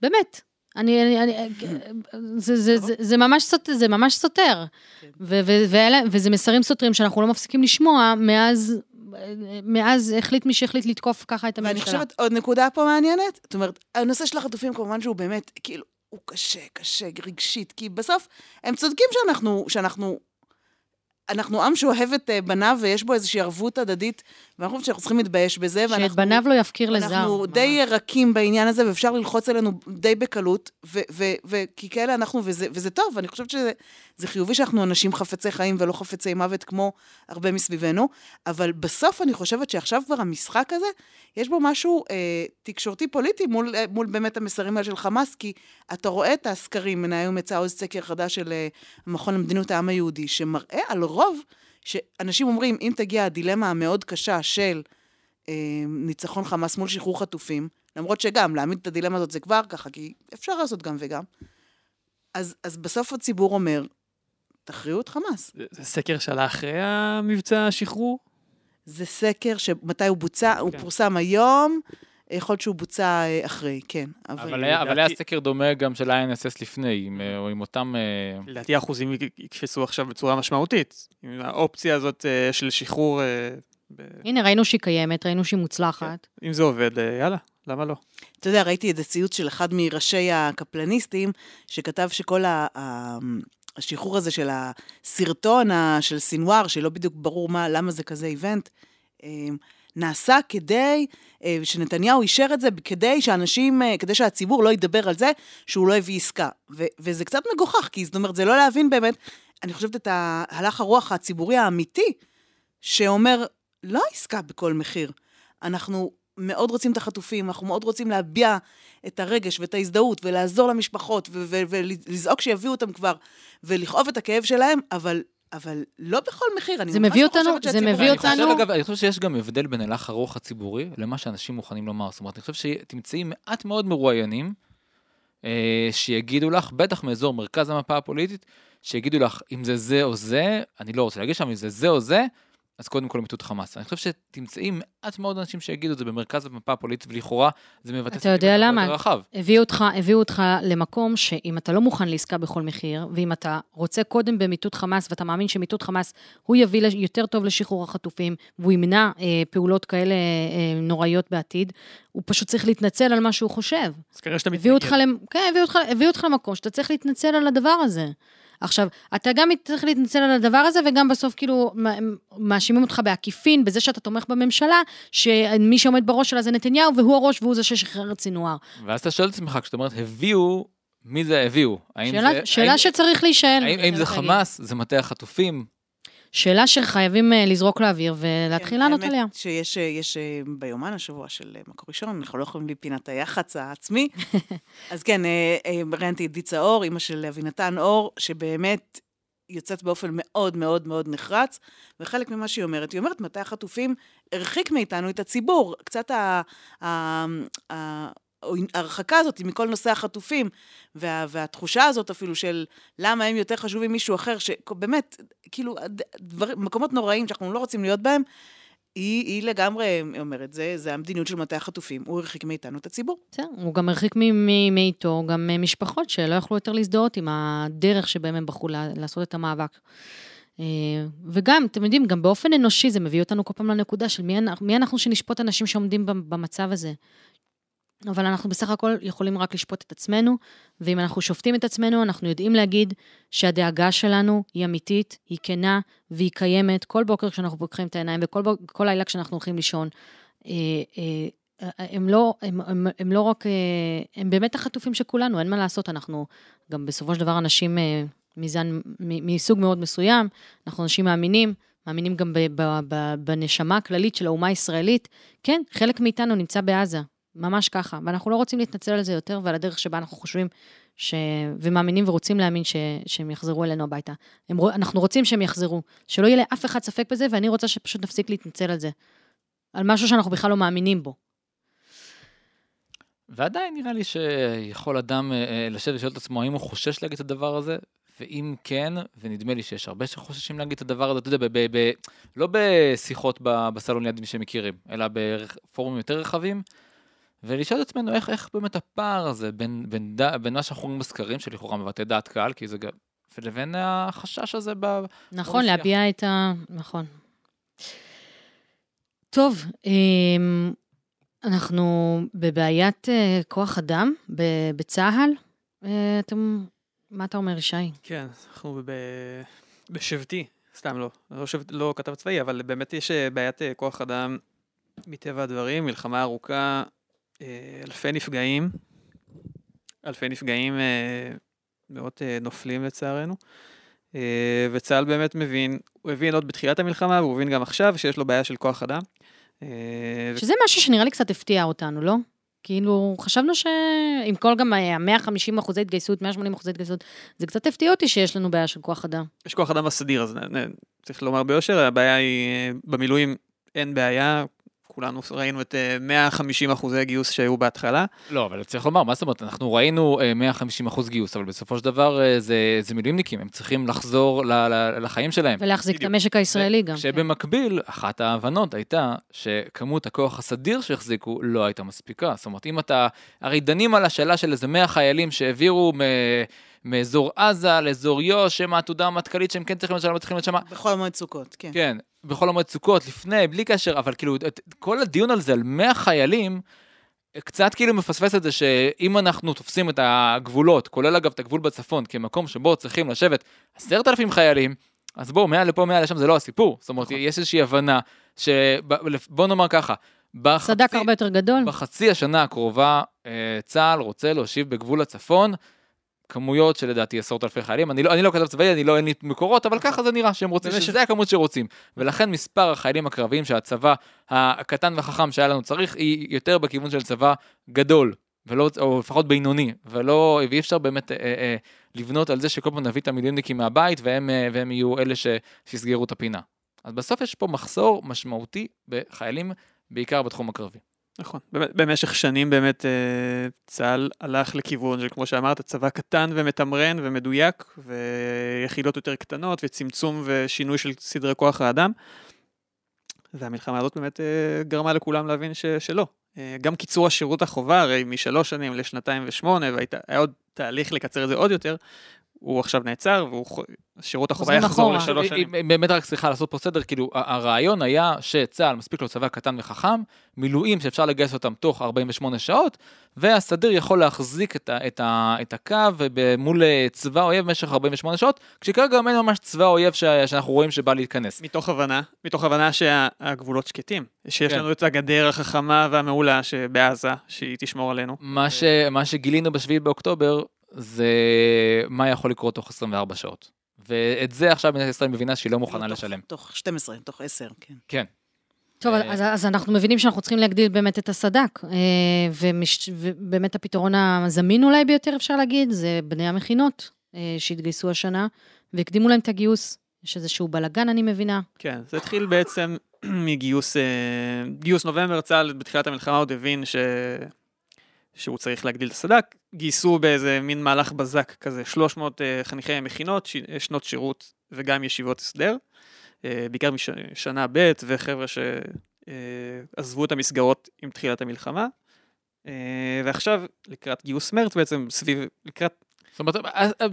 באמת. אני, אני, אני, זה, זה, זה, זה ממש סותר, זה ממש סותר. כן. ו, ו, ואלה, וזה מסרים סותרים שאנחנו לא מפסיקים לשמוע מאז, מאז החליט מי שהחליט לתקוף ככה את הממשלה. ואני חושבת, עוד נקודה פה מעניינת, זאת אומרת, הנושא של החטופים כמובן שהוא באמת, כאילו, הוא קשה, קשה, רגשית, כי בסוף הם צודקים שאנחנו, שאנחנו אנחנו עם שאוהב את אה, בניו, ויש בו איזושהי ערבות הדדית, ואני חושבת שאנחנו צריכים להתבייש בזה, שאת ואנחנו... בניו לא יפקיר לזר. אנחנו ממש. די רכים בעניין הזה, ואפשר ללחוץ עלינו די בקלות, ו- ו- ו- כי כאלה אנחנו, וזה, וזה טוב, אני חושבת שזה זה חיובי שאנחנו אנשים חפצי חיים ולא חפצי מוות כמו הרבה מסביבנו, אבל בסוף אני חושבת שעכשיו כבר המשחק הזה, יש בו משהו אה, תקשורתי פוליטי מול, אה, מול באמת המסרים האלה של חמאס, כי אתה רואה את הסקרים, היום יצא עוד סקר חדש של אה, המכון למדיניות העם היהודי, שמראה על רוב, שאנשים אומרים, אם תגיע הדילמה המאוד קשה של אה, ניצחון חמאס מול שחרור חטופים, למרות שגם, להעמיד את הדילמה הזאת זה כבר ככה, כי אפשר לעשות גם וגם. אז, אז בסוף הציבור אומר, תכריעו את חמאס. זה- זה סקר שעלה אחרי המבצע השחרור? זה סקר שמתי הוא בוצע, הוא כן. פורסם היום, יכול להיות שהוא בוצע אה, אחרי, כן. אבל היה אבל היה לדעתי- סקר דומה גם של ה-INSS לפני, עם, אה, או עם אותם... אה, לדעתי האחוזים י- יקפצו עכשיו בצורה משמעותית. עם האופציה הזאת של שחרור, ב- הנה, ראינו שהיא קיימת, ראינו שהיא מוצלחת. אם זה עובד, יאללה, למה לא? אתה יודע, ראיתי איזה ציוץ של אחד מראשי הקפלניסטים, שכתב שכל ה... השחרור הזה של הסרטון של סינואר, שלא בדיוק ברור מה, למה זה כזה איבנט, נעשה כדי, אה, שנתניהו אישר את זה, כדי שאנשים, אה, כדי שהציבור לא ידבר על זה שהוא לא הביא עסקה. ו- וזה קצת מגוחך, כי זאת אומרת, זה לא להבין באמת, אני חושבת את הלך הרוח הציבורי האמיתי, שאומר, לא עסקה בכל מחיר. אנחנו מאוד רוצים את החטופים, אנחנו מאוד רוצים להביע את הרגש ואת ההזדהות ולעזור למשפחות ולזעוק שיביאו אותם כבר ולכאוב את הכאב שלהם, אבל, אבל לא בכל מחיר. אני זה ממש מביא לא אותנו- חושבת זה שהציבור- מביא אני חושב, אותנו- אגב, אני חושב שיש גם הבדל בין הלך הרוח הציבורי למה שאנשים מוכנים לומר. זאת אומרת, אני חושב שתמצאי מעט מאוד מרואיינים אה, שיגידו לך, בטח מאזור מרכז המפה הפוליטית, שיגידו לך, אם זה זה או זה, אני לא רוצה להגיד שם, אם זה זה או זה, אז קודם כל מיטוט חמאס. אני חושב שתמצאי מעט מאוד אנשים שיגידו את זה במרכז המפה הפוליטית, ולכאורה זה מבטא אתה יודע למה? רחב. הביאו אותך, הביאו אותך למקום שאם אתה לא מוכן לעסקה בכל מחיר, ואם אתה רוצה קודם במיטוט חמאס, ואתה מאמין שמיטוט חמאס הוא יביא יותר טוב לשחרור החטופים, והוא ימנע אה, פעולות כאלה אה, נוראיות בעתיד, הוא פשוט צריך להתנצל על מה שהוא חושב. אז כנראה שאתה הביאו אותך, מתנגד. למ... כן, הביאו אותך, הביאו אותך למקום שאתה צריך להתנצל על הדבר הזה. עכשיו, אתה גם צריך להתנצל על הדבר הזה, וגם בסוף כאילו מאשימים אותך בעקיפין, בזה שאתה תומך בממשלה, שמי שעומד בראש שלה זה נתניהו, והוא הראש והוא זה ששחרר את סינואר. ואז אתה שואל את עצמך, כשאת אומרת, הביאו, מי זה הביאו? שאלה, זה- שאלה האם- שצריך להישאל. האם, האם זה. חמאס? זה מטה החטופים? שאלה שחייבים אה, לזרוק לאוויר ולהתחיל לענות כן, האמת עליה. שיש יש, אה, ביומן השבוע של אה, מקור ראשון, אנחנו לא יכולים בלי פינת היח"צ העצמי. אז כן, אה, אה, ראיינתי את דיצה אור, אימא של אבינתן אור, שבאמת יוצאת באופן מאוד מאוד מאוד נחרץ, וחלק ממה שהיא אומרת, היא אומרת, מתי החטופים הרחיק מאיתנו את הציבור. קצת ה... ה, ה ההרחקה הזאת מכל נושא החטופים, וה, והתחושה הזאת אפילו של למה הם יותר חשובים ממישהו אחר, שבאמת, כאילו, דברים, מקומות נוראים שאנחנו לא רוצים להיות בהם, היא, היא לגמרי אומרת, זה, זה המדיניות של מטה החטופים, הוא הרחיק מאיתנו את הציבור. בסדר, הוא גם הרחיק מאיתו גם אה, משפחות שלא יכלו יותר להזדהות עם הדרך שבהם הם בחרו לעשות את המאבק. אה, וגם, אתם יודעים, גם באופן אנושי זה מביא אותנו כל פעם לנקודה של מי אנחנו, מי אנחנו שנשפוט אנשים שעומדים במ- במצב הזה. אבל אנחנו בסך הכל יכולים רק לשפוט את עצמנו, ואם אנחנו שופטים את עצמנו, אנחנו יודעים להגיד שהדאגה שלנו היא אמיתית, היא כנה והיא קיימת כל בוקר כשאנחנו פוקחים את העיניים וכל בוק, לילה כשאנחנו הולכים לישון. אה, אה, הם לא, הם, הם, הם לא רק, אה, הם באמת החטופים של כולנו, אין מה לעשות, אנחנו גם בסופו של דבר אנשים מזן, מסוג מאוד מסוים, אנחנו אנשים מאמינים, מאמינים גם בנשמה הכללית של האומה הישראלית. כן, חלק מאיתנו נמצא בעזה, ממש ככה, ואנחנו לא רוצים להתנצל על זה יותר ועל הדרך שבה אנחנו חושבים ש... ומאמינים ורוצים להאמין ש... שהם יחזרו אלינו הביתה. הם... אנחנו רוצים שהם יחזרו, שלא יהיה לאף אחד ספק בזה, ואני רוצה שפשוט נפסיק להתנצל על זה. על משהו שאנחנו בכלל לא מאמינים בו. ועדיין נראה לי שיכול אדם אה, אה, לשבת ולשאול את עצמו האם הוא חושש להגיד את הדבר הזה, ואם כן, ונדמה לי שיש הרבה שחוששים להגיד את הדבר הזה, אתה יודע, ב- ב- לא בשיחות בסלון ליד מי שמכירים, אלא בפורומים יותר רחבים, ולשאול את עצמנו איך, איך באמת הפער הזה בין, בין, ד, בין מה שאנחנו רואים בסקרים, שלכאורה מבטא דעת קהל, כי זה גם, ולבין החשש הזה ב... נכון, בשיח. להביע את ה... נכון. טוב, אמ, אנחנו בבעיית אה, כוח אדם ב- בצה"ל. אה, אתם, מה אתה אומר, ישי? כן, אנחנו ב... בשבטי סתם לא, לא חושב, לא כתב צבאי, אבל באמת יש אה, בעיית כוח אדם מטבע הדברים, מלחמה ארוכה, אלפי נפגעים, אלפי נפגעים, אה, מאות אה, נופלים לצערנו, אה, וצה"ל באמת מבין, הוא הבין עוד בתחילת המלחמה, והוא הבין גם עכשיו שיש לו בעיה של כוח אדם. אה, ו- שזה משהו שנראה לי קצת הפתיע אותנו, לא? כאילו, חשבנו שעם כל גם ה-150 אחוזי התגייסות, 180 אחוזי התגייסות, זה קצת הפתיע אותי שיש לנו בעיה של כוח אדם. יש כוח אדם בסדיר, אז נ- נ- צריך לומר ביושר, הבעיה היא, אה, במילואים אין בעיה, כולנו ראינו את אה, 150 אחוזי גיוס שהיו בהתחלה. לא, אבל צריך לומר, מה זאת אומרת, אנחנו ראינו אה, 150 אחוז גיוס, אבל בסופו של דבר אה, זה, זה מילואימניקים, הם צריכים לחזור ל, ל, לחיים שלהם. ולהחזיק את בדיוק. המשק הישראלי גם. כן. שבמקביל, אחת ההבנות הייתה שכמות הכוח הסדיר שהחזיקו לא הייתה מספיקה. זאת אומרת, אם אתה, הרי דנים על השאלה של איזה 100 חיילים שהעבירו מ... מאזור עזה לאזור יו"ש, שהם העתודה המטכ"לית שהם כן צריכים לשלם, צריכים לשם. בכל המועד סוכות, כן. כן, בכל המועד סוכות, לפני, בלי קשר, אבל כאילו, את- כל הדיון על זה, על 100 חיילים, קצת כאילו מפספס את זה שאם אנחנו תופסים את הגבולות, כולל אגב את הגבול בצפון, כמקום שבו צריכים לשבת עשרת אלפים חיילים, אז בואו, 100 לפה, 100 לשם, זה לא הסיפור. זאת אומרת, יש איזושהי הבנה, שבוא נאמר ככה, בחצי, סדק הרבה יותר גדול. בחצי השנה הקרובה, אה, צה"ל רוצה להושיב בגבול הצפון כמויות שלדעתי עשרות אלפי חיילים. אני לא, אני לא כתב צבאי, אני לא, אין לי מקורות, אבל ככה זה נראה שהם רוצים, במשך- שזה הכמות שרוצים. ולכן מספר החיילים הקרביים שהצבא הקטן והחכם שהיה לנו צריך, היא יותר בכיוון של צבא גדול, ולא, או לפחות בינוני, ולא, ואי אפשר באמת אה, אה, לבנות על זה שכל פעם נביא את המילואימניקים מהבית, והם, אה, והם יהיו אלה ש, שיסגרו את הפינה. אז בסוף יש פה מחסור משמעותי בחיילים, בעיקר בתחום הקרבי. נכון. במשך שנים באמת אה, צה"ל הלך לכיוון של, כמו שאמרת, צבא קטן ומתמרן ומדויק, ויחידות יותר קטנות, וצמצום ושינוי של סדרי כוח האדם. והמלחמה הזאת באמת אה, גרמה לכולם להבין ש, שלא. אה, גם קיצור השירות החובה, הרי משלוש שנים לשנתיים ושמונה, והיה עוד תהליך לקצר את זה עוד יותר, הוא עכשיו נעצר, ושירות החובה יחזור. לשלוש שנים. אה, באמת רק סליחה לעשות פה סדר, כאילו הרעיון היה שצה"ל מספיק לו צבא קטן וחכם, מילואים שאפשר לגייס אותם תוך 48 שעות, והסדיר יכול להחזיק את, ה, את, ה, את הקו מול אה, צבא אויב במשך 48 שעות, כשכרגע גם אין ממש צבא אויב ש, שאנחנו רואים שבא להתכנס. מתוך הבנה, מתוך הבנה שהגבולות שקטים. שיש כן. לנו את הגדר החכמה והמעולה שבעזה, שהיא תשמור עלינו. מה, ש, מה שגילינו בשביעי באוקטובר, זה מה יכול לקרות תוך 24 שעות. ואת זה עכשיו מדינת ישראל מבינה שהיא לא מוכנה תוך- לשלם. תוך 12, תוך 10, כן. כן. טוב, אה, אז, אז אנחנו מבינים שאנחנו צריכים להגדיל באמת את הסד"כ, אה, ומש, ובאמת הפתרון הזמין אולי ביותר, אפשר להגיד, זה בני המכינות אה, שהתגייסו השנה, והקדימו להם את הגיוס. יש איזשהו בלאגן, אני מבינה. כן, זה התחיל בעצם מגיוס, גיוס נובמבר, צה"ל בתחילת המלחמה עוד הבין ש... שהוא צריך להגדיל את הסד"כ, גייסו באיזה מין מהלך בזק כזה 300 אה, חניכי מכינות, ש... שנות שירות וגם ישיבות הסדר, אה, בעיקר משנה ב' וחבר'ה שעזבו את המסגרות עם תחילת המלחמה. אה, ועכשיו, לקראת גיוס מרץ בעצם, סביב, לקראת זאת אומרת,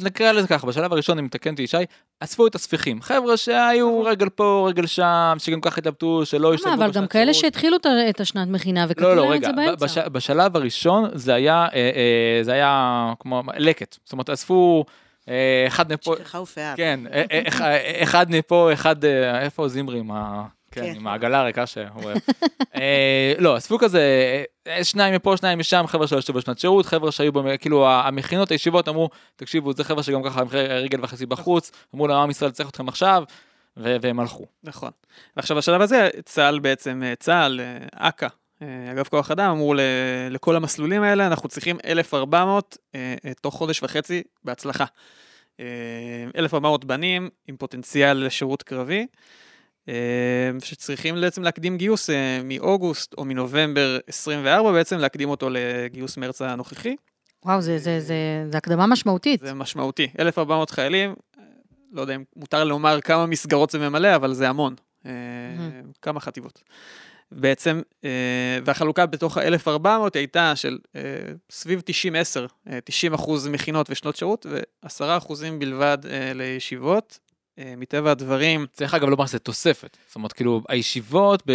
נקרא לזה ככה, בשלב הראשון, אם מתקן אותי ישי, אספו את הספיחים. חבר'ה שהיו רגל פה, רגל שם, שגם ככה התלבטו, שלא השתלבו למה, אבל גם בשנת כאלה. שהתחילו את השנת מכינה וקטעו לא, לא, להם את רגע, זה באמצע. בש, בשלב הראשון זה היה, אה, אה, זה היה כמו לקט. זאת אומרת, אספו אה, אחד מפה, שכחה ופאה. כן, אח- אחד מפה, אחד, איפה זימרי עם ה... כן, כן. עם העגלה הריקה שהוא אוהב. אה, לא, אספו כזה, אה, שניים מפה, שניים משם, חבר'ה שלא השתתפו בשנת שירות, חבר'ה שהיו, כאילו, המכינות, הישיבות אמרו, תקשיבו, זה חבר'ה שגם ככה הם רגל וחצי בחוץ, אמרו להם, עם ישראל צריך אתכם עכשיו, והם הלכו. נכון. ועכשיו בשלב הזה צה"ל בעצם, אה, צה"ל, אה, אכ"א, אה, אגף כוח אדם, אמרו לכל המסלולים האלה, אנחנו צריכים 1,400 אה, אה, תוך חודש וחצי בהצלחה. אה, 1,400 בנים עם פוטנציאל לשירות קרבי, אה, שצריכים בעצם להקדים גיוס אה, מאוגוסט או מנובמבר 24, בעצם להקדים אותו לגיוס מרץ הנוכחי. וואו, זה, זה, זה, זה הקדמה משמעותית. זה משמעותי. 1,400 חיילים, אה, לא יודע אם מותר לומר כמה מסגרות זה ממלא, אבל זה המון. אה, כמה חטיבות. בעצם, אה, והחלוקה בתוך ה-1,400 הייתה של אה, סביב 90-10, אה, 90 אחוז מכינות ושנות שירות, ו-10 אחוזים בלבד אה, לישיבות. אה, מטבע הדברים, צריך אגב לומר שזה תוספת. זאת אומרת, כאילו, הישיבות, ב-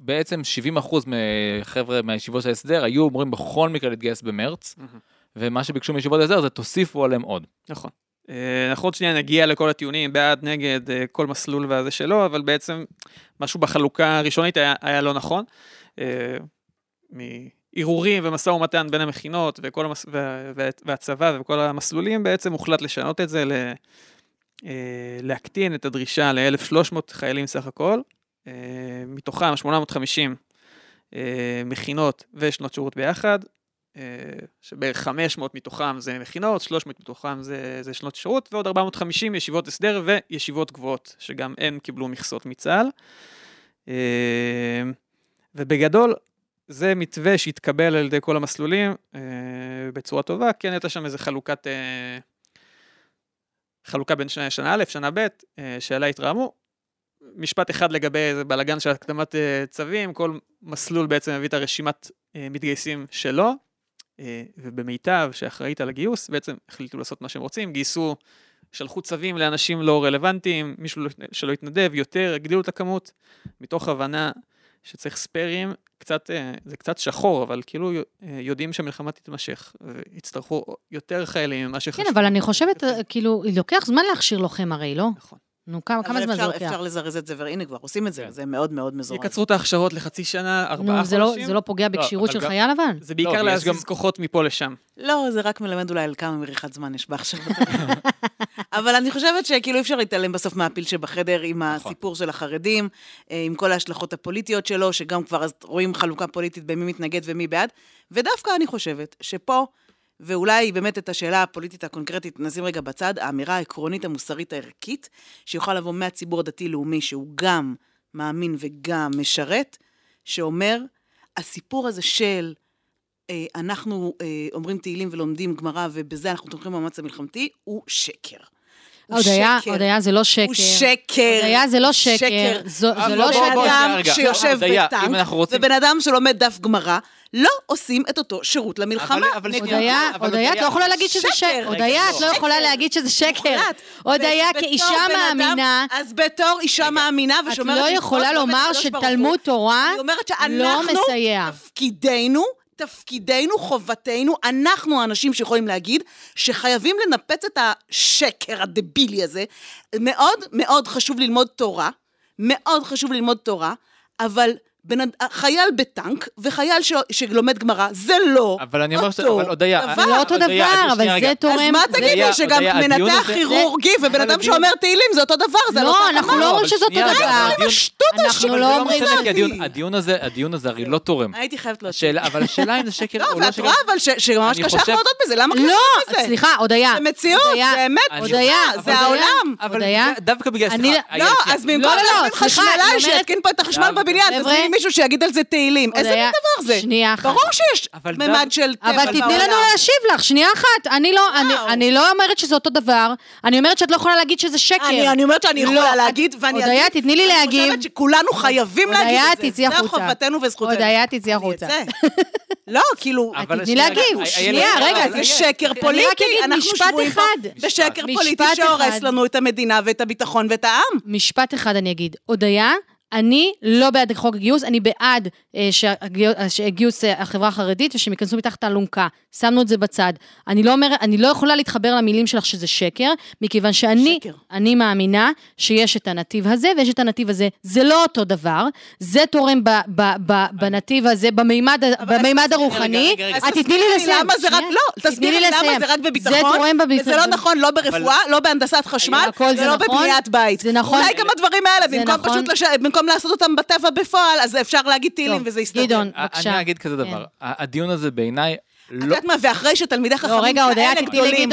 בעצם 70% מחבר'ה מהישיבות של ההסדר היו אמורים בכל מקרה להתגייס במרץ, ומה שביקשו מישיבות ההסדר זה תוסיפו עליהם עוד. נכון. אה, אנחנו עוד שנייה נגיע לכל הטיעונים, בעד, נגד, אה, כל מסלול והזה שלו, אבל בעצם משהו בחלוקה הראשונית היה, היה לא נכון. אה, מערעורים ומשא ומתן בין המכינות וכל המס... וה... וה... והצבא וכל המסלולים, בעצם הוחלט לשנות את זה. אה, להקטין את הדרישה ל-1,300 חיילים סך הכל, אה, מתוכם 850 אה, מכינות ושנות שירות ביחד, אה, שבערך 500 מתוכם זה מכינות, 300 מתוכם זה, זה שנות שירות, ועוד 450 ישיבות הסדר וישיבות גבוהות, שגם הם קיבלו מכסות מצה"ל. אה, ובגדול, זה מתווה שהתקבל על ידי כל המסלולים אה, בצורה טובה, כן הייתה שם איזה חלוקת, אה, חלוקה בין שנה, שנה א', שנה ב', אה, שעליה התרעמו. משפט אחד לגבי איזה בלאגן של הקדמת אה, צווים, כל מסלול בעצם מביא את הרשימת אה, מתגייסים שלו, ובמיטב, שאחראית על הגיוס, בעצם החליטו לעשות מה שהם רוצים, גייסו, שלחו צווים לאנשים לא רלוונטיים, מישהו לא- שלא התנדב, יותר, הגדילו את הכמות, מתוך הבנה שצריך ספיירים, קצת, אה, זה קצת שחור, אבל כאילו אה, יודעים שהמלחמה תתמשך, ויצטרכו יותר חיילים ממה כן, שחשבו. אבל אני חושבת, אה, כאילו, לוקח זמן להכשיר לוחם הרי, לא? נכון. נו, כמה כמה זמן זה אפשר- לוקח? אפשר לזרז את זה, והנה כבר עושים את זה, כן. זה מאוד מאוד מזורז. יקצרו את ההכשרות לחצי שנה, ארבעה נו, זה לא- חודשים. זה לא פוגע בכשירות אבל של גם- חייל אבל? זה בעיקר לא, להזיז גם- כוחות מפה לשם. לא, זה רק מלמד אולי על כמה מריחת זמן יש בהכשרות. אבל אני חושבת שכאילו אי אפשר להתעלם בסוף מהפיל שבחדר עם נכון. הסיפור של החרדים, אה, עם כל ההשלכות הפוליטיות שלו, שגם כבר רואים חלוקה פוליטית במי מתנגד ומי בעד. ודווקא אני חושבת שפה, ואולי באמת את השאלה הפוליטית הקונקרטית נשים רגע בצד, האמירה העקרונית המוסרית הערכית, שיכולה לבוא מהציבור הדתי-לאומי, שהוא גם מאמין וגם משרת, שאומר, הסיפור הזה של אה, אנחנו אה, אומרים תהילים ולומדים גמרא, ובזה אנחנו תומכים במאמץ המלחמתי, הוא שקר. הוא הודיה, שקר. הודיה זה לא שקר. הוא שקר. הודיה זה לא שקר. זו- אה, זה בוא, לא שקר. בן אדם. שיושב בטנק, ובן אדם שלומד דף גמרא, לא עושים את אותו שירות למלחמה. הודיה, הודיה, את לא יכולה להגיד שזה שקר. הודיה, את לא שקר. יכולה להגיד שזה שקר. הודיה, כאישה מאמינה, אז בתור אישה מאמינה את ושומרת לא מצוות, יכולה ועומדת לומר שתלמוד תורה לא שאנחנו, מסייע. תפקידנו, תפקידנו, חובתנו, אנחנו האנשים שיכולים להגיד שחייבים לנפץ את השקר הדבילי הזה. מאוד מאוד חשוב ללמוד תורה, מאוד חשוב ללמוד תורה, אבל אד- חייל בטנק וחייל ש, שלומד גמרא, זה לא אבל אני אומר ש... אותו אבל הודיה, דבר. זה לא אותו דבר, אבל. זה תורם. אז מה הודיה, שגם מנתח כירורגי ובן אבל אדם שאומר תהילים זה אותו דבר, זה לא, לא אנחנו לא אומרים שזה אותו דבר. אנחנו השטות, לא לא אומרים את כי הדיון- הזה, הדיון הזה הרי לא תורם. הייתי חייבת להוציא. אבל השאלה אם זה שקר לא, או לא ואת שקר. רואה אבל שממש קשה לך להודות בזה, למה קשה לא, לך בזה? סליחה, הודיה. זה מציאות, זה אמת הודיה, זה. העולם. אבל הודיה? דווקא בגלל, לא, אז במקום לא, לא, להזמין חשמלאי שיתקין פה את החשמל בבניין, חבר'ה- תזמיני מישהו שיגיד על זה תהילים. איזה מין הודיה, דבר זה? שנייה אחת. ברור שיש אבל ממד של טבע אבל תתני בעולם. לנו להשיב לך, שנייה אחת. אני לא, אני. אני לא אומרת שזה אותו דבר, אני אומרת שאת לא יכולה להגיד שזה שקר. אני, אני אומרת שאני לא, יכולה להגיד, ואני הודיה, אגיד, תתני לי אני להגיב. חושבת שכולנו חייבים להגיד הודיה, את זה. תצאי זה החוצה. חובתנו וזכותנו. הודיה, תצאי אני החוצה. לא, כאילו, תתני להגיב. שנייה, רגע, זה שקר אני רק פוליטי. אגיד אנחנו משפט שבויים אחד. בשקר משפט פוליטי שהורס. לנו את המדינה ואת הביטחון ואת העם. משפט אחד אני אגיד. הודיה, אני לא בעד חוק הגיוס, אני בעד אה, שהגיוס, שהגיוס אה, החברה החרדית ושהם ייכנסו מתחת האלונקה. שמנו את זה בצד. אני לא אומרת, אני לא יכולה להתחבר למילים שלך שזה שקר, מכיוון שאני, שקר. אני מאמינה שיש את הנתיב הזה ויש את הנתיב הזה. זה לא אותו דבר, זה תורם ב, ב, ב, בנתיב הזה, במימד, אבל אז במימד הרוחני. רגע, רגע, אז את תתני תסבירי לי לסיים. למה זה רק. לא, תסבירי לי למה. זה רק זה בביטחון, תורם בביטחון. וזה לא נכון, לא ברפואה, לא בהנדסת חשמל, זה ולא נכון. בבניית בית. זה נכון. אולי גם הדברים האלה, זה במקום נכון. פשוט, לש- במקום לעשות אותם בטבע בפועל, אז אפשר להגיד תהילים טוב, וזה יסתדר. גדעון, אני בבקשה. אגיד כזה כן. דבר, הדיון הזה בעיניי את לא... יודעת מה, ואחרי שתלמידי חכמים רגע, הודיה, כאלה גדולים.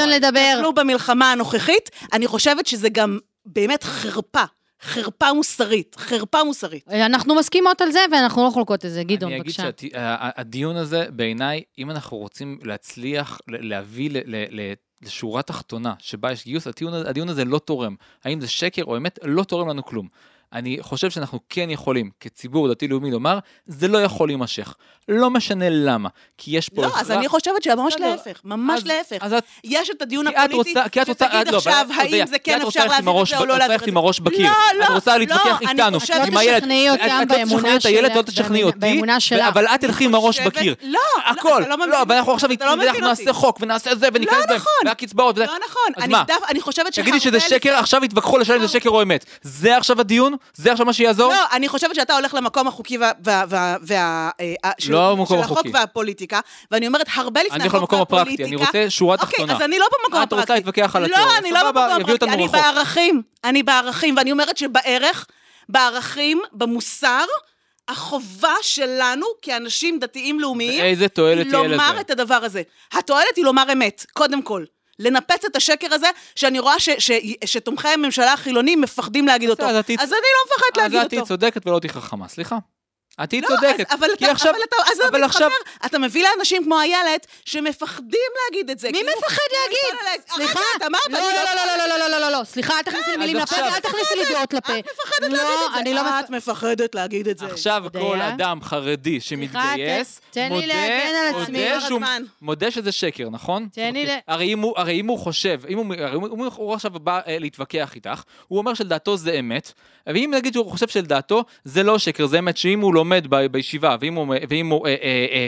נפלו במלחמה הנוכחית, אני חושבת שזה גם באמת חרפה, חרפה מוסרית, חרפה מוסרית. אנחנו מסכימות על זה ואנחנו לא חולקות את זה. גדעון, אני אגיד בבקשה. שהדיון הזה, בעיניי, אם אנחנו רוצים להצליח ל- להביא ל- ל- ל- לשורה תחתונה שבה יש גיוס, הדיון הזה לא תורם. האם זה שקר או אמת? לא תורם לנו כלום. אני חושב שאנחנו כן יכולים, כציבור דתי-לאומי, לומר, זה לא יכול להימשך. לא משנה למה, כי יש פה... לא, אז הכרח- אני חושבת שממש להפך, ממש אז- להפך. אז את יש את הדיון כי את הפוליטי, רוצה, כי את רוצה, שתגיד את- לא, עכשיו את- האם זה כי כן את רוצה אפשר להעביר את זה או לא את להעביר את עם זה. הראש בקיר. לא, את לא, רוצה להתווכח לא, איתנו, את עם לא הילד. תשכנעי אותם את- את לא תשכנעי את הילד, לא תשכנעי אותי. אבל את תלכי עם הראש בקיר. לא, הכל. אתה לא מבין לא, אבל אנחנו. עכשיו נעשה. חוק ונעשה זה וניכנס בהם. נכון. והקצבאות וזה. לא נכון. אז אני מה? דף- אני חושבת שהרבה... תגידי שזה שקר, עכשיו יתווכחו לשאול אם זה שקר או אמת. זה עכשיו הדיון? זה עכשיו מה שיעזור? לא, אני חושבת שאתה הולך למקום החוקי וה... וה- וה- וה- אה, של- לא המקום של החוק החוקי. והפוליטיקה, ואני אומרת, הרבה לפני אני החוק הולך למקום הפרקטי, והפוליטיקה... אני רוצה שורה אוקיי, תחתונה. אז אני לא במקום את רוצה הפרקטי. להתווכח על לא, התיאוריה, אני לא במקום הפרקטי, אני. בערכים. אני בערכים, ואני אומרת שבערך, בערכים, במוסר, החובה שלנו כאנשים דתיים לאומיים, ואיזה תועלת תהיה לומר לזה? את הדבר הזה. התועלת היא לומר אמת, קודם כל. לנפץ את השקר הזה, שאני רואה ש, ש, שתומכי הממשלה החילונים מפחדים להגיד אותו. אז אז אני לא מפחדת אז להגיד את תהיי אותו. צודקת ולא תהיי חכמה, סליחה. את תהיי לא, צודקת. אז, אבל כי אתה, עכשיו- אבל אתה, אז אבל אתה עכשיו- מתחבר, אתה מביא לאנשים כמו איילת, שמפחדים להגיד את זה. מי כאילו, מפחד להגיד? סליחה, את אמרת, לא, אני לא, לא, לא, לא, לא, לא, לא, לא, סליחה, אל תכניסי לי מילים לפה, אל תכניסי לי דעות לפה. את מפחדת לא, להגיד את זה. אני לא את מפחדת להגיד את זה. עכשיו. כל אדם חרדי שמתגייס, מודה- שזה שקר, נכון? אוקיי. הרי אם הוא- חושב, אם הוא- עכשיו בא אה, להתווכח איתך, הוא אומר שלדעתו זה אמת, ואם נגיד שהוא חושב שלדעתו זה לא שקר, זה אמת שאם הוא לומד ב- בישיבה, ואם הוא, ואם הוא, אה, אה,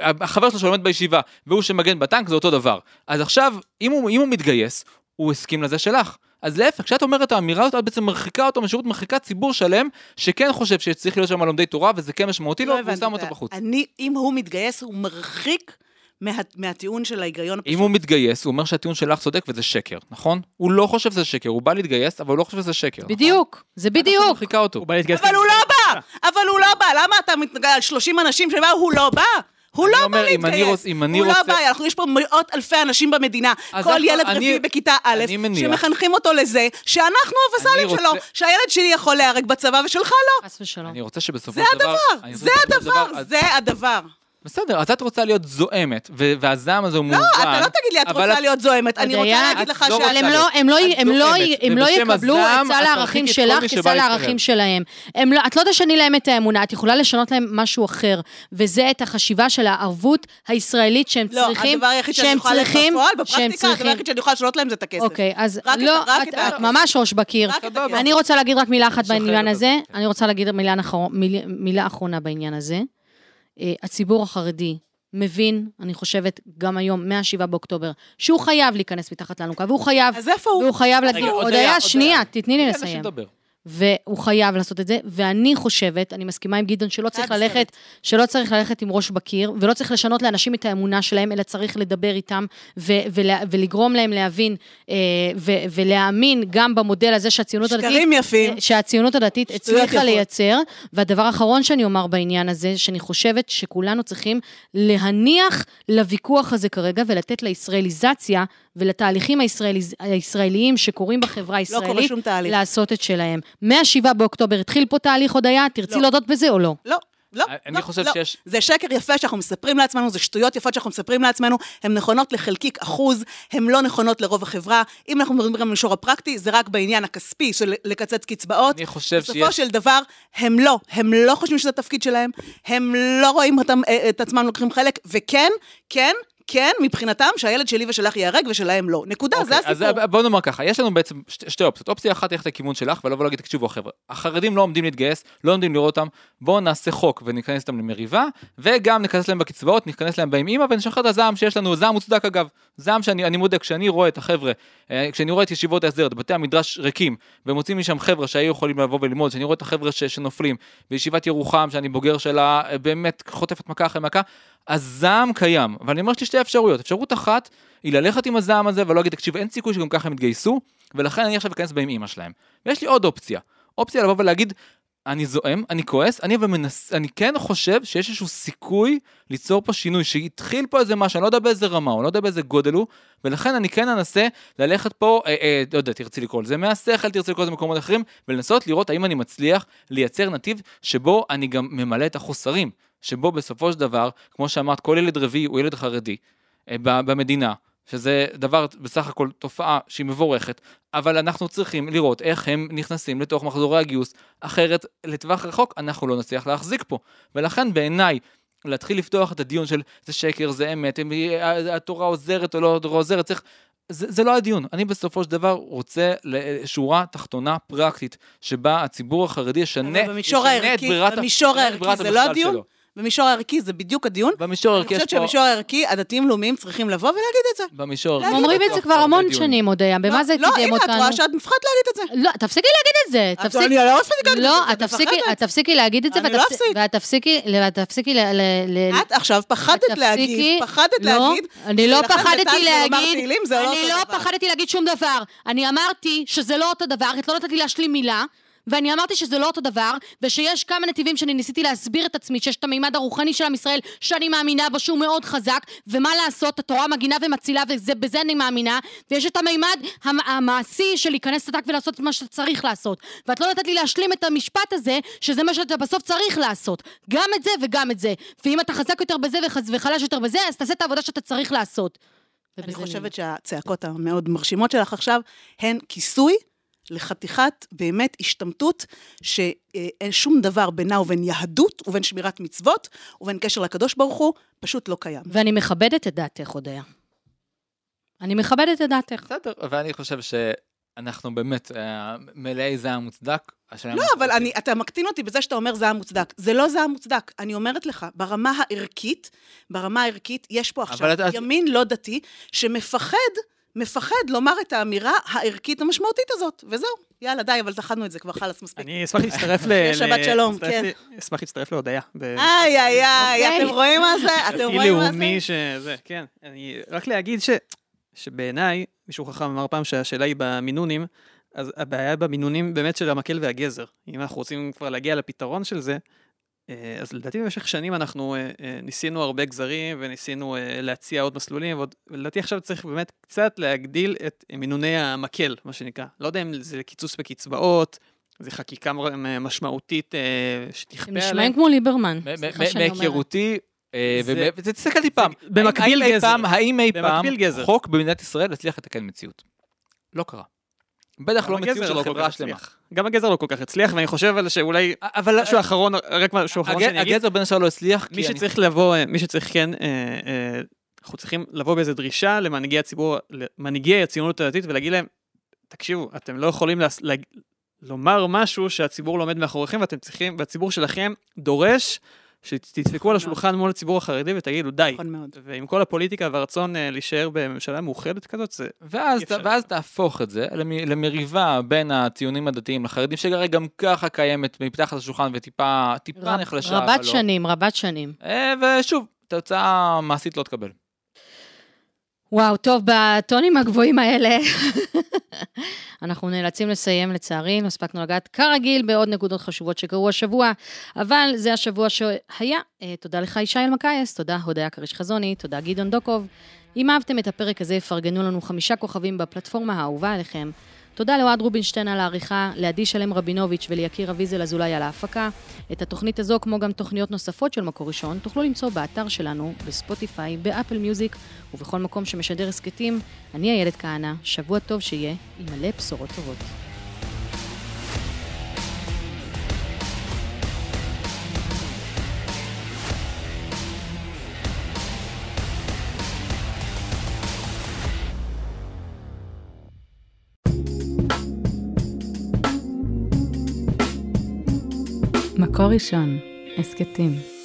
אה, החבר שלו שלומד בישיבה, והוא שמגן בטנק, זה אותו דבר. אז עכשיו, אם הוא, אם הוא מתגייס, הוא הסכים לזה שלך. אז להפך, כשאת אומרת את האמירה הזאת, את בעצם מרחיקה אותו משירות, מרחיקה ציבור שלם, שכן חושב שצריך להיות שם לומדי תורה, וזה כן משמעותי לו, לא והוא שם את אותו בחוץ. אני, אם הוא מתגייס, הוא מרחיק מה, מהטיעון של ההיגיון הפשוט. אם הוא מתגייס, הוא אומר שהטיעון שלך צודק וזה שקר, נכון? הוא לא חושב שזה שקר, הוא בא להתגייס, אבל הוא לא חושב שזה שקר. נכון? בדיוק, זה את עכשיו בדיוק. מרחיקה אותו. הוא בא להתגייס... אבל הוא לא בא! אבל הוא לא בא! למה אתה מתנגד על 30 אנשים שבאו? הוא לא בא! הוא לא אומר, בא אם אני להתגייס. רוצ- אם אני הוא לא רוצה- בא, אנחנו, יש פה מאות אלפי אנשים במדינה. כל אנחנו- ילד אני- רביעי בכיתה א', שמחנכים אותו לזה, שאנחנו הווסלים רוצה- שלו, שהילד שלי יכול להיהרג בצבא ושלך לא. חס ושלום. אני רוצה שבסופו זה של דבר... הדבר, זה שבסופו של דבר- הדבר, זה הדבר. בסדר, אז את רוצה להיות זועמת, ו- והזעם הזה הוא לא, מובן. אתה לא תגיד לי, את רוצה את- להיות זועמת. אני רוצה להגיד לך לא אבל הם. לא, הם לא, הם לא, לא יקבלו את סל הערכים שלך כסל. הערכים שלהם. הם לא, את לא תשני להם את האמונה, את יכולה לשנות להם משהו אחר, וזה את החשיבה של הערבות הישראלית שהם לא, צריכים, הדבר היחיד שאני שהם יכולה לעשות בפועל, שהם בפרקטיקה, הדבר. היחיד שאני יכולה לשנות להם זה את הכסף. אוקיי, אז לא, את. ממש ראש בקיר. אני רוצה להגיד רק מילה אחת בעניין הזה, זה. אני רוצה להגיד מילה אחרונה בעניין הזה. אה, הציבור החרדי מבין, אני חושבת, גם היום, מ-7 באוקטובר, שהוא חייב להיכנס מתחת לאלונקה, והוא חייב, אז איפה הוא? והוא חייב להגיד, רגע, עוד היה. שנייה, תתני לי לסיים. והוא חייב לעשות את זה, ואני חושבת, אני מסכימה עם גדעון, שלא צריך. ללכת, שלא צריך ללכת עם ראש בקיר, ולא צריך לשנות לאנשים את האמונה שלהם, אלא צריך לדבר איתם, ו- ולה- ולגרום להם להבין, אה, ו- ולהאמין גם במודל הזה שהציונות הדתית... שקרים יפים. אה, שהציונות הדתית הצליחה יפות. לייצר. והדבר האחרון שאני אומר בעניין הזה, שאני חושבת שכולנו צריכים להניח לוויכוח הזה כרגע ולתת לישראליזציה ולתהליכים הישראליז... הישראליים שקורים בחברה לא קורה הישראלית, שום תהליך. לעשות את שלהם. מ-7 באוקטובר התחיל פה תהליך הודיה, תרצי לא. להודות בזה או לא? לא. לא, אני לא, חושב לא. שיש- זה שקר יפה שאנחנו מספרים לעצמנו, זה שטויות יפות שאנחנו מספרים לעצמנו, הן נכונות לחלקיק אחוז, הן לא נכונות לרוב החברה. אם אנחנו מדברים במישור הפרקטי, זה רק בעניין הכספי של לקצץ קצבאות. אני חושב בסופו שיש... של דבר, הם לא, הם לא חושבים שזה התפקיד שלהם, הם לא רואים אותם, אה, את עצמם לוקחים חלק, וכן, כן, כן, מבחינתם שהילד שלי ושלך ייהרג ושלהם לא. נקודה, זה אוקיי, הסיפור. אז בוא נאמר ככה, יש לנו בעצם שתי, שתי אופציות. אופציה אחת ללכת לכיוון שלך ולבוא להגיד, תקשיבו חבר'ה, החרדים לא עומדים להתגייס, לא עומדים לראות אותם, בואו נעשה חוק וניכנס איתם למריבה, וגם ניכנס להם בקצבאות, ניכנס להם בהם אימא ונשחרר את הזעם שיש לנו, זעם מוצדק אגב, זעם שאני אני מודה, כשאני רואה את החבר'ה, אה, כשאני רואה את ישיבות ההסדר, את בתי המדרש ריקים, ומוצאים משם חבר'ה שהיו יכולים לבוא וללמוד, כשאני רואה את החבר'ה ש, שנופלים, בישיבת ירוחם, שאני בוגר שלה, אה, באמת חוטפת מכה אחרי מכה, הזעם קיים, אבל אני אומר שיש שתי אפשרויות, אפשרות אחת היא ללכת עם הזעם הזה ולא להגיד, תקשיב, אין סיכוי שגם ככה הם יתגייסו, ולכן אני עכשיו אכנס בהם אימא שלהם. ויש לי עוד אופציה, אופציה לבוא ולהגיד, אני זועם, אני כועס, אני אבל מנס... אני כן חושב שיש איזשהו סיכוי ליצור פה שינוי, שהתחיל פה איזה משהו, אני לא יודע באיזה רמה, אני לא יודע באיזה גודל הוא, ולכן אני כן אנסה ללכת פה, אה, אה, לא יודע, תרצי לקרוא לזה מהשכל, תרצי לקרוא לזה מקומות אחרים, ולנסות לראות האם אני מצליח לייצר נתיב שבו אני גם ממלא את החוסרים, שבו בסופו של דבר, כמו שאמרת, כל ילד רביעי הוא ילד חרדי אה, במדינה, שזה דבר, בסך הכל, תופעה שהיא מבורכת, אבל אנחנו צריכים לראות איך הם נכנסים לתוך מחזורי הגיוס, אחרת לטווח רחוק אנחנו לא נצליח להחזיק פה. ולכן בעיניי, להתחיל לפתוח את הדיון של זה שקר, זה אמת, הם- התורה עוזרת או לא התורה עוזרת, צריך... זה, זה לא הדיון, אני בסופו של דבר רוצה שורה תחתונה פרקטית, שבה הציבור החרדי ישנה, ישנה את הערכי- ברירת, במישור את הערכי זה לא הדיון? שלו. במישור הערכי זה בדיוק הדיון. במישור אני הערכי יש חושבת פה... שבמישור הערכי הדתיים-לאומיים צריכים לבוא ולהגיד את זה. במישור הם הערכי אומרים את זה כבר המון. שנים, אודיה, במה לא, זה לא, קידם הנה, את אותנו? רואה שאת מפחדת להגיד את זה. לא, תפסיקי להגיד את זה, תפסיקי. אני לא מפסיקה להגיד לא, את את זה, את תפסיקי, מפחדת. את תפסיקי להגיד את זה, אני לא. ואת תפסיקי, ואת תפסיקי ל... את עכשיו פחדת תפסיקי- פחדת לא, להגיד. אני לא פחדתי להגיד, לא אני לא. פחדתי להגיד שום דבר. אני אמרתי שזה לא אותו דבר, את לא נתת לי להשלים מילה. ואני אמרתי שזה לא אותו דבר, ושיש כמה נתיבים שאני ניסיתי להסביר את עצמי, שיש את המימד הרוחני של עם ישראל, שאני מאמינה בו, שהוא מאוד חזק, ומה לעשות, התורה מגינה ומצילה, ובזה אני מאמינה, ויש את המימד המ- המעשי של להיכנס לדק ולעשות את מה שאתה צריך לעשות. ואת לא נתת לי להשלים את המשפט הזה, שזה מה שאתה בסוף צריך לעשות. גם את זה וגם את זה. ואם אתה חזק יותר בזה וחלש יותר בזה, אז תעשה את העבודה שאתה צריך לעשות. אני חושבת שהצעקות המאוד מרשימות שלך עכשיו הן כיסוי לחתיכת באמת השתמטות שאין שום דבר בינה ובין יהדות ובין שמירת מצוות ובין קשר לקדוש ברוך הוא, פשוט לא קיים. ואני מכבדת את דעתך, הודיה. אני מכבדת את דעתך. בסדר, ואני חושב שאנחנו באמת אה, מלאי זעם מוצדק. לא, אבל אנחנו אני, אתה מקטין אותי בזה שאתה אומר זעם מוצדק. זה לא זעם מוצדק. אני אומרת לך, ברמה הערכית, ברמה הערכית, יש פה עכשיו את- ימין לא דתי שמפחד, מפחד לומר את האמירה הערכית המשמעותית הזאת, וזהו. יאללה, די, אבל טחנו את זה כבר, חלאס, מספיק. אני אשמח להצטרף ל... יש שבת שלום, כן. אשמח להצטרף להודיה. איי, איי, איי, אוקיי. אתם רואים מה זה? אתם רואים מה זה? לאומי שזה, כן. אני רק להגיד. שבעיניי, מישהו חכם אמר פעם שהשאלה היא במינונים, אז הבעיה במינונים באמת של המקל והגזר. אם אנחנו רוצים כבר להגיע לפתרון של זה, אז לדעתי במשך שנים אנחנו אה, אה, ניסינו הרבה גזרים וניסינו אה, להציע עוד מסלולים, ועוד- ולדעתי עכשיו צריך באמת קצת להגדיל את מינוני המקל, מה שנקרא. לא יודע אם זה קיצוץ בקצבאות, זה חקיקה משמעותית אה, הם שתכפה עליהם. נשמעים כמו ליברמן. סליחה שאני אומרת. מהיכרותי, אה, זה- ומ- ותסתכל טיפה, במקביל גזר. פעם, האם אי פעם במקביל גזר. חוק במדינת ישראל הצליח לתקן מציאות? לא קרה. בטח לא מציאות של לא חברה שלמה. גם הגזר לא כל כך הצליח, ואני חושב על שאולי אבל משהו אחרון, רק משהו אחרון שאני אגיד, הגזר בין השאר לא הצליח, מי כי אני... שצריך לבוא, מי שצריך כן, אה, אה, אנחנו צריכים לבוא באיזו דרישה למנהיגי הציבור, למנהיגי הציונות הדתית ולהגיד להם, תקשיבו, אתם לא יכולים לומר משהו שהציבור לומד מאחוריכם ואתם צריכים, והציבור שלכם דורש שתדפקו על השולחן מול הציבור החרדי ותגידו די. נכון מאוד. ועם כל הפוליטיקה והרצון אה, להישאר בממשלה מאוחדת כזאת, זה ואז, אפשר. ואז תהפוך את זה למ- למריבה בין הציונים הדתיים לחרדים, שכרגע גם ככה קיימת מתחת לשולחן וטיפה טיפה רב- נחלשה. רבת לא. שנים, רבת שנים. אה, ושוב, תוצאה מעשית לא תקבל. וואו, טוב, בטונים הגבוהים האלה, אנחנו נאלצים לסיים לצערי, לא הספקנו לגעת כרגיל בעוד נקודות חשובות שקרו השבוע, אבל זה השבוע שהיה. אה, תודה לך ישי אלמקייס, תודה הודיה כריש חזוני, תודה גדעון דוקוב. אם אהבתם את הפרק הזה, פרגנו לנו חמישה כוכבים בפלטפורמה האהובה עליכם. תודה לאוהד רובינשטיין על העריכה, לעדי שלם רבינוביץ' וליקיר אביזל אזולאי על ההפקה. את התוכנית הזו, כמו גם תוכניות נוספות של מקור ראשון, תוכלו למצוא באתר שלנו, בספוטיפיי, באפל מיוזיק ובכל מקום שמשדר הסכתים. אני איילת כהנא, שבוע טוב שיהיה, עם מלא בשורות טובות. מקור ראשון, הסכתים.